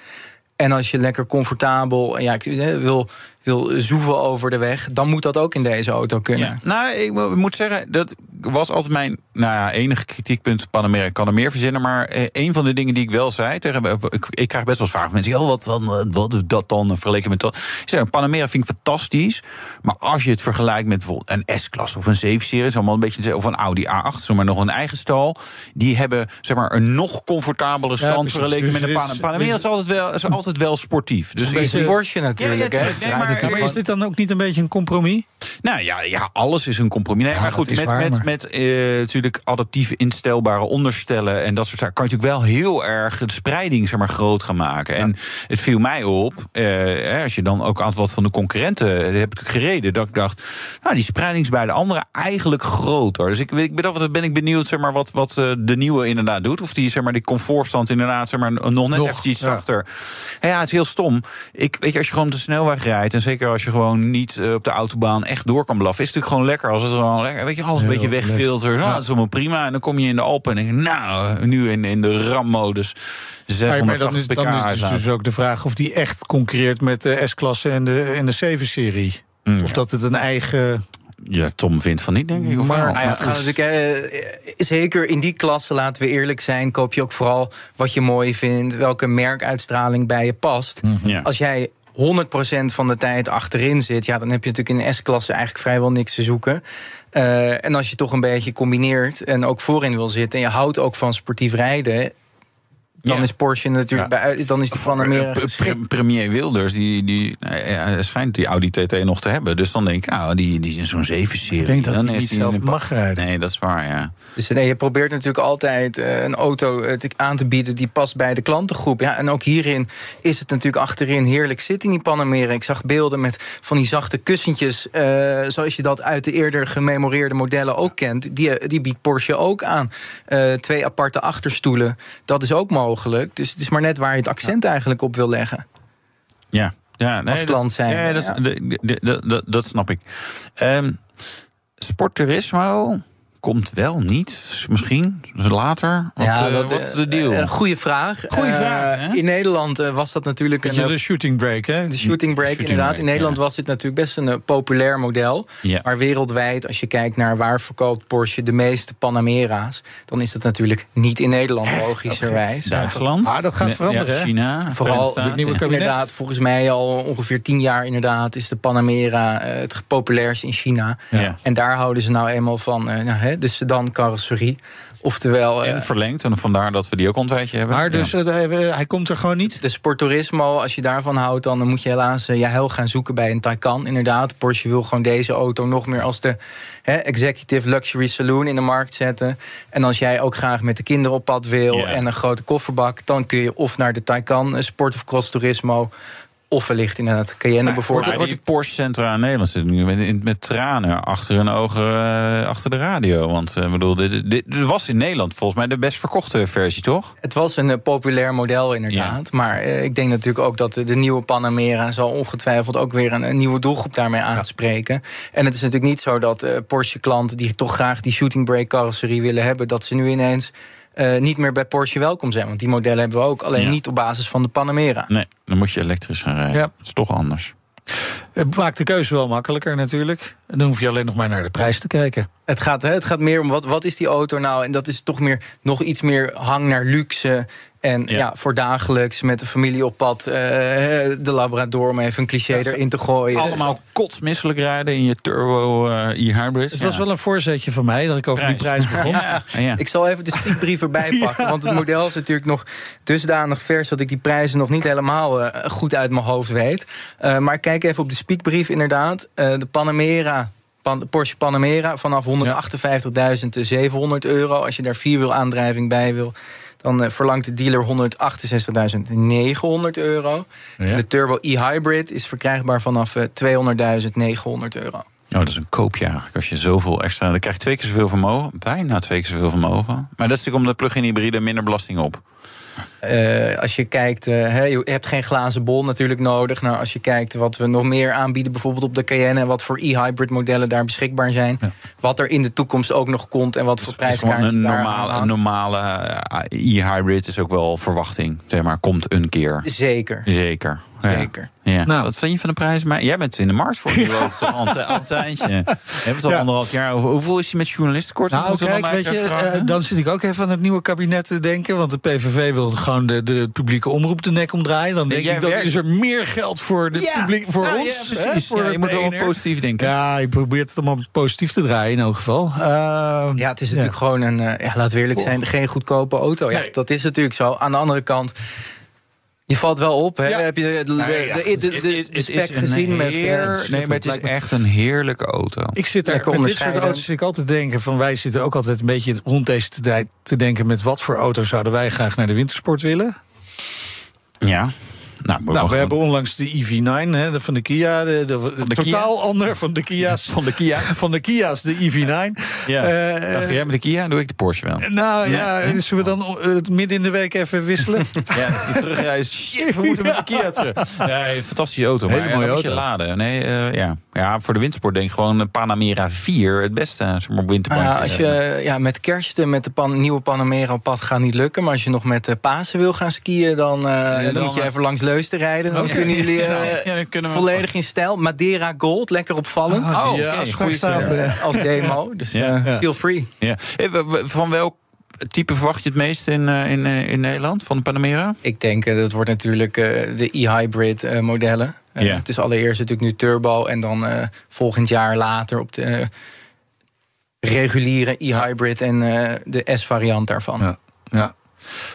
F: En als je lekker comfortabel ja, wil, wil zoeven over de weg, dan moet dat ook in deze auto kunnen.
C: Ja. Nou, ik moet zeggen, dat was altijd mijn nou ja, enige kritiekpunt. Panamera kan er meer verzinnen. Maar eh, een van de dingen die ik wel zei tegen. Ik, ik krijg best wel vaak van mensen. Oh, wat, wat, wat is dat dan vergeleken met dat? Ik zeg, Panamera vind ik fantastisch. Maar als je het vergelijkt met bijvoorbeeld een S-klasse of een 7-serie, is allemaal een beetje. Of een Audi A8, zomaar nog een eigen stal. Die hebben zeg maar een nog comfortabele stand ja, vergeleken dus met een Pan Panamera. is altijd wel, is altijd wel sportief.
F: Dus is een Porsche natuurlijk.
B: Ja, ja, nee, maar, maar is dit dan ook niet een beetje een compromis?
C: Nou ja, ja alles is een compromis. Nee, ja, maar goed, met, waar, met, maar... met uh, natuurlijk adaptief instelbare onderstellen en dat soort zaken, kan je natuurlijk wel heel erg de spreiding zeg maar, groot gaan maken. Ja. En het viel mij op, uh, als je dan ook aan wat van de concurrenten heb ik gereden, dat ik dacht, nou, die spreiding is bij de andere eigenlijk groter. Dus ik, ik ben, ben ik benieuwd zeg maar, wat, wat de nieuwe inderdaad doet. Of die, zeg maar, die comfortstand inderdaad zeg maar, nog net iets zachter. Ja. ja, het is heel stom. Ik, weet je, als je gewoon op de snelweg rijdt, en zeker als je gewoon niet uh, op de autobaan echt door kan blaffen, is het natuurlijk gewoon lekker als het gewoon lekker, weet je, alles een beetje wegfiltert. Ja. Dat is allemaal prima. En dan kom je in de Alpen en denk je, nou, nu in, in de RAM-modus. 680
B: maar dan is, dan is dus, dus ook de vraag of die echt concurreert met de S-klasse en de, en de 7-serie. Mm, of ja. dat het een eigen
C: ja, Tom vindt van niet, denk ik. Of
F: maar nou ja, natuurlijk, eh, zeker in die klasse, laten we eerlijk zijn, koop je ook vooral wat je mooi vindt, welke merkuitstraling bij je past.
C: Mm. Ja.
F: Als jij 100% van de tijd achterin zit, ja, dan heb je natuurlijk in de S-klasse eigenlijk vrijwel niks te zoeken. Uh, en als je toch een beetje combineert en ook voorin wil zitten en je houdt ook van sportief rijden, dan ja. is Porsche natuurlijk ja. bij, dan is die Panamera
C: Premier Wilders die, die ja, schijnt die Audi TT nog te hebben. Dus dan denk ik, nou, die, die is zo'n 7-serie.
B: Ik denk dat
C: dan
B: hij niet zelf mag rijden.
C: Nee, dat is waar, ja.
F: Dus nee, je probeert natuurlijk altijd uh, een auto uh, aan te bieden die past bij de klantengroep. Ja, en ook hierin is het natuurlijk achterin heerlijk zitten in die Panamera. Ik zag beelden met van die zachte kussentjes, uh, zoals je dat uit de eerder gememoreerde modellen ook kent. Die, die biedt Porsche ook aan. twee aparte achterstoelen, dat is ook mogelijk. Dus het is maar net waar je het accent eigenlijk op wil leggen.
C: Ja, ja nee,
F: als klant zijn.
C: Ja, dat, ja. Dat, dat, dat, snap ik. Um, sportturismo, komt wel niet. Misschien later. Wat,
F: ja,
C: eh,
F: dat,
C: wat is de deal?
F: eh, Een goede vraag.
C: Goeie
F: Eh,
C: vraag, hè?
F: In Nederland was dat natuurlijk
B: Beetje
F: een...
B: de shooting break, hè?
F: De shooting break,
C: Shooting
F: inderdaad.
C: break,
F: in Nederland
C: ja.
F: was dit natuurlijk best een populair model.
C: Ja.
F: Maar wereldwijd, als je kijkt naar waar verkoopt Porsche de meeste Panamera's... dan is dat natuurlijk niet in Nederland, logischerwijs.
C: Duitsland.
B: Ah, dat gaat veranderen, hè?
C: China.
F: Vooral het
B: nieuwe kabinet.
F: Inderdaad, volgens mij al ongeveer tien jaar inderdaad is de Panamera het populairst in China.
C: Ja.
F: En daar houden ze nou eenmaal van eh, nou, hè, de sedan-carrosserie. Oftewel, eh,
C: En verlengd. En vandaar dat we die ook een tijdje hebben.
B: Maar dus
C: Ja.
B: eh, eh, hij komt er gewoon niet.
F: de Sporturismo, als je daarvan houdt, dan moet je helaas eh, je heil gaan zoeken bij een Taycan. Inderdaad, Porsche wil gewoon deze auto nog meer als de hè, executive luxury saloon in de markt zetten. En als jij ook graag met de kinderen op pad wil en een grote kofferbak, dan kun je of naar de Taycan eh, Sport of Cross Turismo. Of wellicht inderdaad Cayenne bijvoorbeeld.
C: Maar die Porsche Centra in Nederland zit nu met, met tranen achter hun ogen eh, achter de radio. Want ik bedoel, dit, dit, dit was in Nederland volgens mij de best verkochte versie, toch?
F: Het was een eh, populair model inderdaad. Maar eh, ik denk natuurlijk ook dat de, de nieuwe Panamera... zal ongetwijfeld ook weer een, een nieuwe doelgroep daarmee aanspreken. En het is natuurlijk niet zo dat eh, Porsche-klanten... die toch graag die shooting brake carrosserie willen hebben... dat ze nu ineens eh, niet meer bij Porsche welkom zijn. Want die modellen hebben we ook, alleen
C: Ja.
F: niet op basis van de Panamera.
C: Nee, dan moet je elektrisch gaan rijden.
B: Ja.
C: Het is toch anders.
B: Het maakt de keuze wel makkelijker natuurlijk. En dan hoef je alleen nog maar naar de prijs te kijken.
F: Het gaat, hè, het gaat meer om wat, wat is die auto nou? En dat is toch meer, nog iets meer hang naar luxe. En ja.
C: Ja.
F: voor dagelijks met de familie op pad. eh, de Labrador, om even een cliché erin te gooien.
C: Allemaal kotsmisselijk rijden in je turbo eh, e-hybrid.
B: Het was wel een voorzetje van mij dat ik over die prijs begon.
C: Ja, ja.
F: Ik zal even de spiekbrief erbij pakken. Want het model is natuurlijk nog dusdanig vers... dat ik die prijzen nog niet helemaal eh, goed uit mijn hoofd weet. Eh, maar kijk even op de spiekbrief inderdaad. Eh, de Panamera... Pan- de Porsche Panamera vanaf 158.700 euro. Als je daar vierwiel aandrijving bij wil... dan eh, verlangt de dealer 168.900 euro.
B: Ja.
F: De Turbo e-hybrid is verkrijgbaar vanaf eh, 200.900 euro.
C: Oh, dat is een koopje eigenlijk. Als je zoveel extra... Dan krijg je twee keer zoveel vermogen. Bijna twee keer zoveel vermogen. Maar dat is natuurlijk om de plug-in hybride minder belasting op.
F: Eh, als je kijkt, hè, je hebt geen glazen bol natuurlijk nodig. Nou, als je kijkt wat we nog meer aanbieden, bijvoorbeeld op de Cayenne... en wat voor e-hybrid modellen daar beschikbaar zijn. Wat er in de toekomst ook nog komt en wat voor
C: Het is gewoon
F: prijskaartje
C: een
F: daar
C: normale, een
F: hangt.
C: normale eh, e-hybrid is ook wel verwachting. Zeg maar, komt een keer.
F: Zeker.
C: Zeker. Ja.
F: Zeker.
C: Ja.
B: Nou.
C: Wat vind je van de prijs? Maar jij bent in de markt voor nu al, een- tijdje. We hebben het al
B: Ja.
C: anderhalf jaar over. Hoeveel is hij met journalistenkort?
B: Nou, kijk, weet je, eh, dan zit ik ook even aan het nieuwe kabinet te denken. Want de PVV wil gewoon de, de publieke omroep de nek omdraaien. Dan denk
C: jij
B: ik, dat
C: werkt-
B: is er meer geld voor, de publiek, voor ons.
C: Ja,
B: hè,
C: precies.
B: voor
C: Ja, je moet wel positief denken.
B: Ja, je probeert het allemaal positief te draaien in elk geval. Eh,
F: Ja, het is natuurlijk gewoon een, eh, ja, laten we eerlijk zijn, geen goedkope auto. Ja,
B: Nee.
F: dat is natuurlijk zo. Aan de andere kant, je valt wel op. Hè?
B: Ja.
F: Heb je de, de,
B: Nee, ja.
F: de, de, de, de
C: Het is
F: spec
C: een
F: gezien? Met,
C: heer-
F: eh,
C: nee, maar het is echt een heerlijke auto.
B: Ik zit er
F: Lekker
B: met dit soort auto's zit ik altijd denken van wij zitten ook altijd een beetje rond deze tijd te denken met wat voor auto zouden wij graag naar de wintersport willen.
C: Ja. Nou,
B: Nou, we hebben onlangs de EV9 hè, de van de Kia, de, de,
C: de
B: totaal ander van de Kia's.
C: Van de Kia.
B: Van de Kia's, de EV9.
C: Ja.
B: Eh,
C: Dacht jij met de Kia? Dan doe ik de Porsche wel.
B: Nou ja,
C: Ja,
B: zullen we dan eh, het midden in de week even wisselen?
C: Ja, die terugrijden. Shit, we moeten met de Kia terug. Ja, een fantastische auto.
B: Hele
C: ja,
B: mooie
C: je
B: auto.
C: laden. Nee, eh, ja. ja, voor de wintersport denk ik gewoon een Panamera 4 het beste. Zeg maar,
F: ja, als je ja, met kerst eh, met de pan, nieuwe Panamera op pad gaat niet lukken. Maar als je nog met uh, Pasen wil gaan skiën, dan, eh, dan,
C: dan,
F: moet je
C: eh,
F: even langs Leusden rijden. Dan kunnen jullie eh,
C: Ja, dan kunnen we-
F: volledig in stijl. Madeira Gold, lekker opvallend.
B: Ah,
C: Oh,
B: eh, staat,
F: Als demo. Dus
C: Ja.
F: eh, feel free.
C: Ja. Van welk type verwacht je het meest in, in, in Nederland? Van de Panamera?
F: Ik denk dat wordt natuurlijk de e-hybrid eh, modellen.
C: Ja.
F: Het is allereerst natuurlijk nu turbo en dan eh, volgend jaar later op de reguliere e-hybrid en eh, de S-variant daarvan.
B: Ja. ja.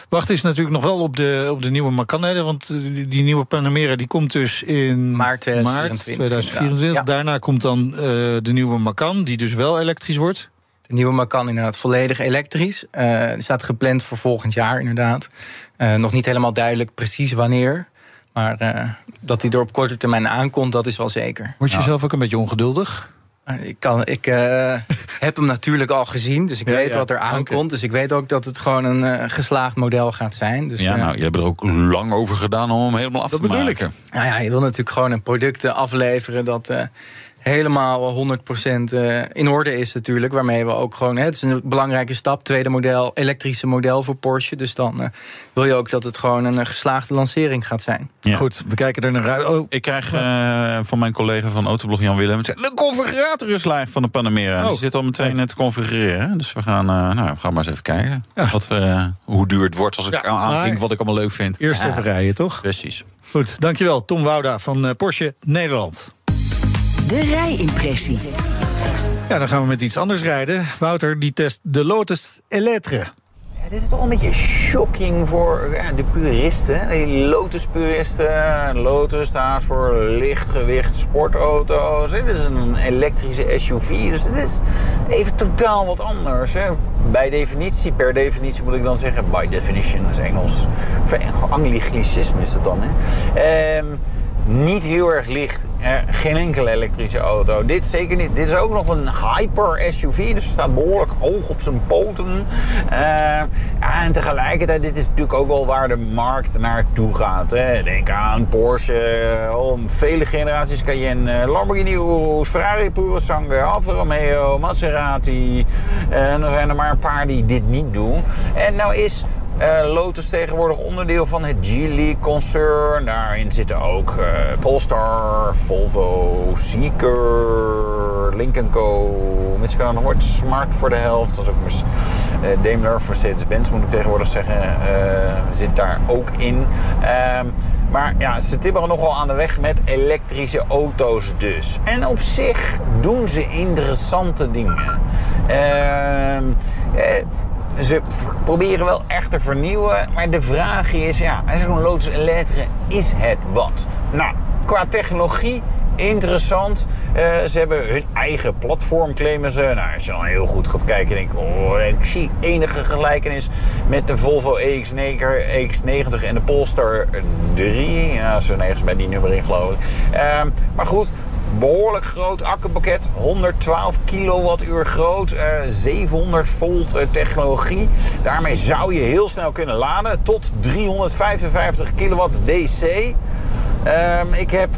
B: Wacht is natuurlijk nog wel op de, op de nieuwe Macan. Hè, want die, die nieuwe Panamera die komt dus in
F: Maart 2024,
B: maart 2024.
F: Ja.
B: Daarna komt dan eh, de nieuwe Macan, die dus wel elektrisch wordt.
F: De nieuwe Macan inderdaad volledig elektrisch. Eh, staat gepland voor volgend jaar inderdaad. Eh, nog niet helemaal duidelijk precies wanneer. Maar eh, dat die er op korte termijn aankomt, dat is wel zeker.
B: Word je zelf ook een beetje ongeduldig?
F: Ik, kan, ik eh, heb hem natuurlijk al gezien, dus ik
B: Ja,
F: weet
B: ja.
F: wat er aankomt. Dus ik weet ook dat het gewoon een eh, geslaagd model gaat zijn. Dus,
C: ja,
F: eh,
C: nou, je hebt er ook lang over gedaan om hem helemaal af
B: Dat
C: te
B: bedoel ik.
C: maken.
F: Nou ja, je wil natuurlijk gewoon een product afleveren dat eh, helemaal 100% uh, in orde is natuurlijk. Waarmee we ook gewoon, hè, het is een belangrijke stap. Tweede model, elektrische model voor Porsche. Dus dan uh, wil je ook dat het gewoon een geslaagde lancering gaat zijn.
B: Ja. Goed, we kijken er naar uit. Oh.
G: Ik krijg uh, van mijn collega van Autoblog Jan Willem... de configurator is live van de Panamera. Oh. Die zit al meteen net te configureren. Dus we gaan, nou, we gaan maar eens even kijken ja. wat we, hoe duur het wordt... als ik ja, aanving wat ik allemaal leuk vind.
B: Eerst even rijden, toch?
G: Precies.
B: Goed, dankjewel. Tom Wouda van Porsche Nederland.
A: De rijimpressie.
B: Ja, dan gaan we met iets anders rijden. Wouter, die test de Lotus Elettre.
C: Ja, dit is toch een beetje shocking voor ja, de puristen. Die Lotus-puristen. Lotus staat voor lichtgewicht sportauto's. Dit is een elektrische SUV. Dus dit is even totaal wat anders. Hè. Bij definitie, per definitie moet ik dan zeggen... by definition, dat is Engels. Anglicisme is dat dan, hè. Ehm, niet heel erg licht. Uh, geen enkele elektrische auto. Dit zeker niet. Dit is ook nog een hyper SUV. Dus staat behoorlijk hoog op zijn poten. Uh, en tegelijkertijd, dit is natuurlijk ook wel waar de markt naartoe gaat. Hè. Denk aan Porsche, al vele generaties Cayenne, Lamborghini Urus, Ferrari Purosangue, Alfa Romeo, Maserati. En er zijn er maar een paar die dit niet doen. En nou is uh, Lotus tegenwoordig onderdeel van het Geely-concern. Daarin zitten ook uh, Polestar, Volvo, Seeker, Lincoln Co, Mitsubishi Noord, Smart voor de helft. Dat is ook uh, Daimler, Mercedes-Benz moet ik tegenwoordig zeggen, zit daar ook in. Ehm, maar ja, ze tibberen nogal aan de weg met elektrische auto's dus. En op zich doen ze interessante dingen. Ehm ze proberen wel echt te vernieuwen. Maar de vraag is, ja, zo'n Lotus Elettre, is het wat? Nou, qua technologie interessant. Uh, ze hebben hun eigen platform, claimen ze. Nou, als je dan heel goed gaat kijken, denk ik... Oh, ik zie enige gelijkenis met de Volvo EX90, EX90 en de Polestar 3. Ja, ze nergens bij die nummer in, geloof ik. Uh, maar goed, behoorlijk groot accupakket. 112 kilowattuur groot. Uh, 700 volt uh, technologie. Daarmee zou je heel snel kunnen laden. Tot 355 kilowatt DC. Um, ik heb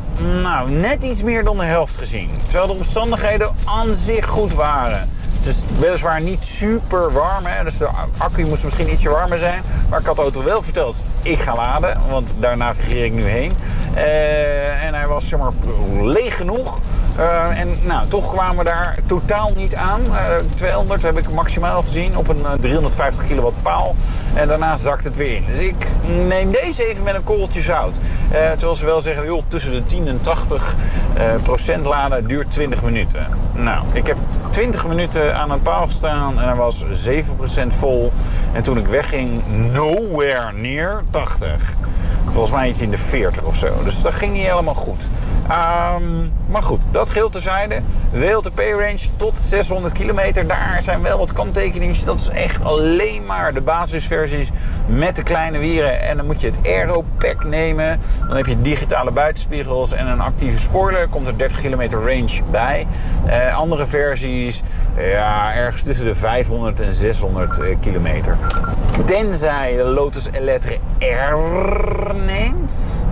C: nou, net iets meer dan de helft gezien. Terwijl de omstandigheden aan zich goed waren. Het is weliswaar niet super warm, hè? dus de accu moest misschien ietsje warmer zijn. Maar ik had de auto wel verteld, ik ga laden, want daar navigeer ik nu heen. Uh, en hij was zeg maar leeg genoeg. Uh, en nou, toch kwamen we daar totaal niet aan. Uh, 200 heb ik maximaal gezien op een 350 kilowatt paal. En daarna zakt het weer in. Dus ik neem deze even met een korreltje zout. terwijl ze wel zeggen, joh, tussen de 10 en 80 procent laden duurt 20 minuten. Nou, ik heb 20 minuten aan een paal gestaan en er was 7% vol. En toen ik wegging, nowhere near 80. Volgens mij iets in de 40 of zo. Dus dat ging niet helemaal goed. Um, maar goed, dat geheel terzijde. WLTP-range tot 600 kilometer. Daar zijn wel wat kanttekeningen. Dat is echt alleen maar de basisversies met de kleine wieren. En dan moet je het Aero Pack nemen. Dan heb je digitale buitenspiegels en een actieve spoiler. Komt er 30 kilometer range bij. Uh, andere versies, ja, ergens tussen de 500 en 600 uh, kilometer. Tenzij de Lotus Elettre R neemt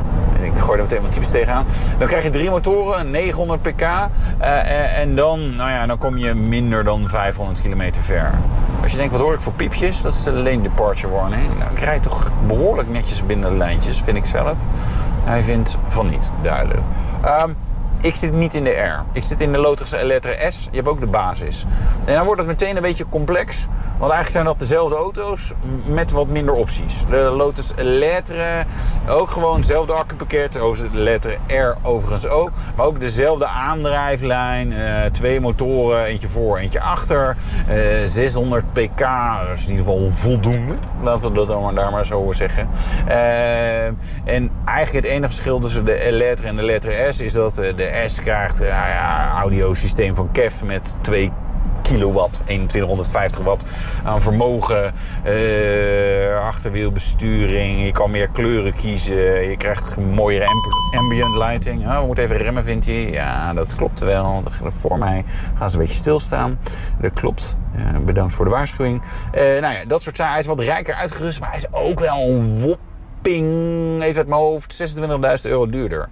C: ik gooi er meteen wat types tegenaan. Dan krijg je drie motoren, 900 pk. Uh, en dan, nou ja, dan kom je minder dan 500 kilometer ver. Als je denkt, wat hoor ik voor piepjes? Dat is de lane departure warning. Nou, ik rijd toch behoorlijk netjes binnen de lijntjes, vind ik zelf. Hij vindt van niet, duidelijk. Um, ik zit niet in de R. Ik zit in de Lotus Elettre S. Je hebt ook de basis. En dan wordt het meteen een beetje complex. Want eigenlijk zijn dat dezelfde auto's met wat minder opties. De Lotus Elettre, ook gewoon hetzelfde accupakket. De Elettre R overigens ook. Maar ook dezelfde aandrijflijn. Uh, twee motoren, eentje voor, eentje achter. Uh, eh, 600 pk, is in ieder geval voldoende. Laten we dat dan maar daar maar zo zeggen. Uh, en eigenlijk het enige verschil tussen de Elettre en de Elettre S... is dat de S krijgt een uh, ja, audiosysteem van KEF met 2 kilowatt, 2150 watt aan vermogen, uh, achterwielbesturing. Je kan meer kleuren kiezen. Je krijgt mooiere ambient lighting. Oh, we moeten even remmen, vindt hij. Ja, dat klopt wel. Voor mij gaan ze een beetje stilstaan. Dat klopt. bedankt voor de waarschuwing. Uh, nou ja, dat soort zaken. Hij is wat rijker uitgerust, maar hij is ook wel een wopping, even uit mijn hoofd, 26.000 euro duurder.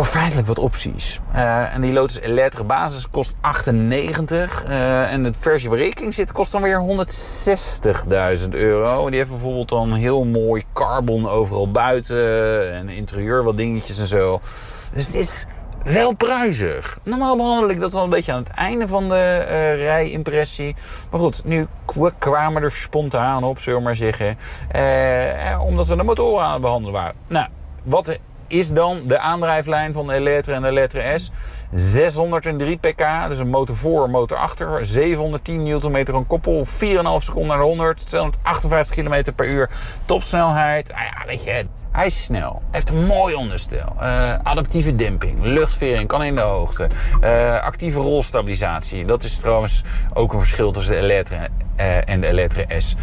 C: Voor feitelijk wat opties. Uh, en die Lotus Electra basis kost 98. Uh, en de versie waar in zit kost dan weer 160.000 euro. Die heeft bijvoorbeeld dan heel mooi carbon overal buiten. En interieur wat dingetjes en zo. Dus het is wel prijzig. Normaal behandel ik dat al een beetje aan het einde van de uh, rijimpressie. Maar goed, nu kwamen er spontaan op, zullen we maar zeggen. Omdat we de motoren aan het behandelen waren. Nou, wat is dan de aandrijflijn van de Elettra en de Elettra S? 603 pk, dus een motor voor, motor achter. 710 Nm een koppel, 4,5 seconden naar de 100. 258 km per uur. Topsnelheid. Nou ja, weet je, hij is snel. Heeft een mooi onderstel. Uh, adaptieve demping. Luchtvering kan in de hoogte. Uh, actieve rolstabilisatie. Dat is trouwens ook een verschil tussen de Elettra uh, en de Elettra S.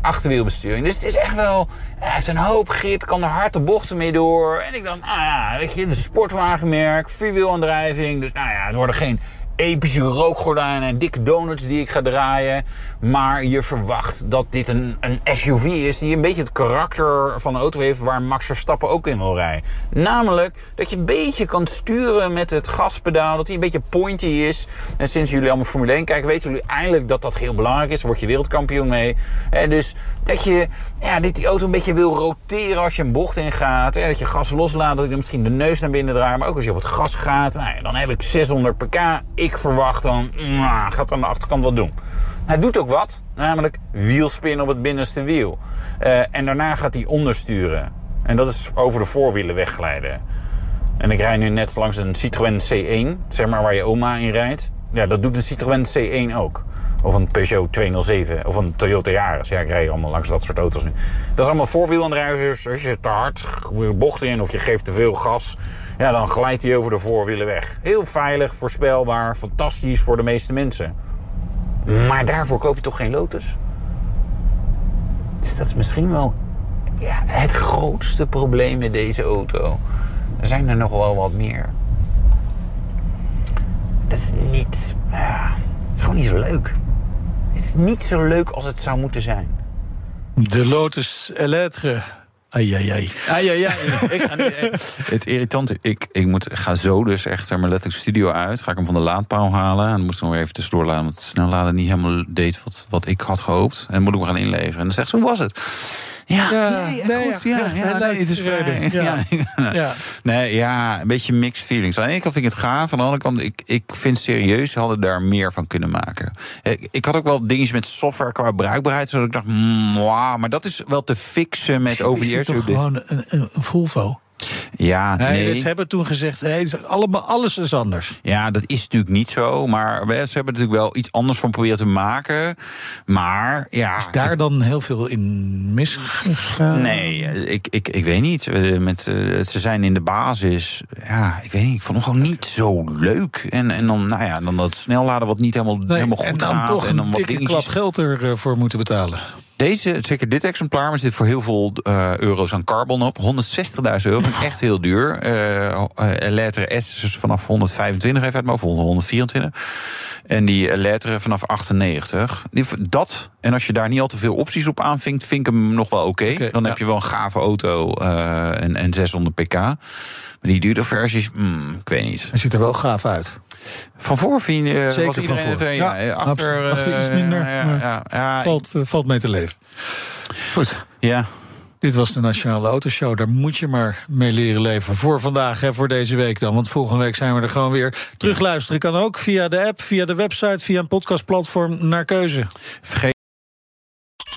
C: achterwielbesturing. Dus het is echt wel... Hij heeft een hoop grip. Kan er harde bochten mee door. En ik dacht, nou ja, weet je, een sportwagenmerk. Vierwielaandrijving. Dus nou ja, het worden geen epische rookgordijnen en dikke donuts die ik ga draaien. Maar je verwacht dat dit een, een SUV is die een beetje het karakter van een auto heeft waar Max Verstappen ook in wil rijden. Namelijk dat je een beetje kan sturen met het gaspedaal, dat hij een beetje pointy is. En sinds jullie allemaal Formule 1 kijken, weten jullie eindelijk dat dat heel belangrijk is. Word je wereldkampioen mee. En dus dat je ja, dit die auto een beetje wil roteren als je een bocht ingaat. En dat je gas loslaat, dat je misschien de neus naar binnen draait. Maar ook als je op het gas gaat, nou, dan heb ik 600 pk ik verwacht dan, nou, gaat aan de achterkant wat doen. Hij doet ook wat, namelijk wielspin op het binnenste wiel. Uh, en daarna gaat hij ondersturen. En dat is over de voorwielen wegglijden. En ik rij nu net langs een Citroën C1, zeg maar waar je oma in rijdt. Ja, dat doet een Citroën C1 ook. Of een Peugeot 207. Of een Toyota Yaris. Ja, ik rij allemaal langs dat soort auto's nu. Dat is allemaal voorwielaandrijvers. Als je te hard bocht in of je geeft te veel gas ja, dan glijdt hij over de voorwielen weg. Heel veilig, voorspelbaar, fantastisch voor de meeste mensen. Maar daarvoor koop je toch geen Lotus? Dus dat is misschien wel ja, het grootste probleem met deze auto. Er zijn er nog wel wat meer. Dat is niet. Ja, het is gewoon niet zo leuk. Het is niet zo leuk als het zou moeten zijn.
B: De Lotus Elettre Ai, ai, ai.
H: ai, ai, ai. ik ga niet, het irritante, ik, ik moet, ga zo dus echt maar letterlijk studio uit. Ga ik hem van de laadpaal halen. En dan moest ik nog weer even tussendoor laden. Want het snelladen niet helemaal deed wat, wat ik had gehoopt. En dan moet ik hem gaan inleveren. En dan zegt ze, hoe was het? Ja, ja, ja, nee, goed, ja, ja, nee, het is. Ja. Ja. Nee, ja, een beetje mixed feelings. Aan de ene kant vind ik het gaaf. Aan de andere kant, ik, ik vind serieus, ze hadden daar meer van kunnen maken. Ik, ik had ook wel dingen met software qua bruikbaarheid. Zodat ik dacht, mm, maar dat is wel te fixen met over die
B: gewoon een, een Volvo?
H: Ja, nee.
B: nee. Ze hebben toen gezegd, hey, allemaal, alles is anders.
H: Ja, dat is natuurlijk niet zo. Maar ze hebben natuurlijk wel iets anders van proberen te maken. Maar ja...
B: Is daar dan heel veel in misgegaan?
H: Nee, ik, ik, ik weet niet. Eh, met, uh, ze zijn in de basis... Ja, ik weet niet. Ik vond hem gewoon niet zo leuk. En, en dan, nou ja, dan dat snelladen wat niet helemaal, helemaal goed
B: en dan
H: gaat.
B: Toch
H: en dan
B: een
H: wat
B: dikke klap geld ervoor moeten betalen.
H: Deze, zeker dit exemplaar, maar zit voor heel veel uh, euro's aan carbon op. 160.000 euro, echt heel duur. Uh, letter S dus vanaf 125 even uit mijn hoofd, 124. En die letter vanaf 98. Dat, en als je daar niet al te veel opties op aanvinkt, vind ik hem nog wel oké. Okay. Okay, Dan ja. heb je wel een gave auto uh, en, en 600 pk. Maar die duurde versies, mm, ik weet niet.
B: Hij ziet er wel gaaf uit.
H: Van voor vind je.
B: Zeker van voor.
H: Even, ja, ja, achter,
B: achter iets minder. Ja, ja, valt, valt mee te leven. Goed.
H: Ja.
B: Dit was de Nationale Autoshow. Daar moet je maar mee leren leven. Voor vandaag, hè, voor deze week dan. Want volgende week zijn we er gewoon weer. Terugluisteren kan ook via de app, via de website, via een podcastplatform naar keuze.
H: Vergeet.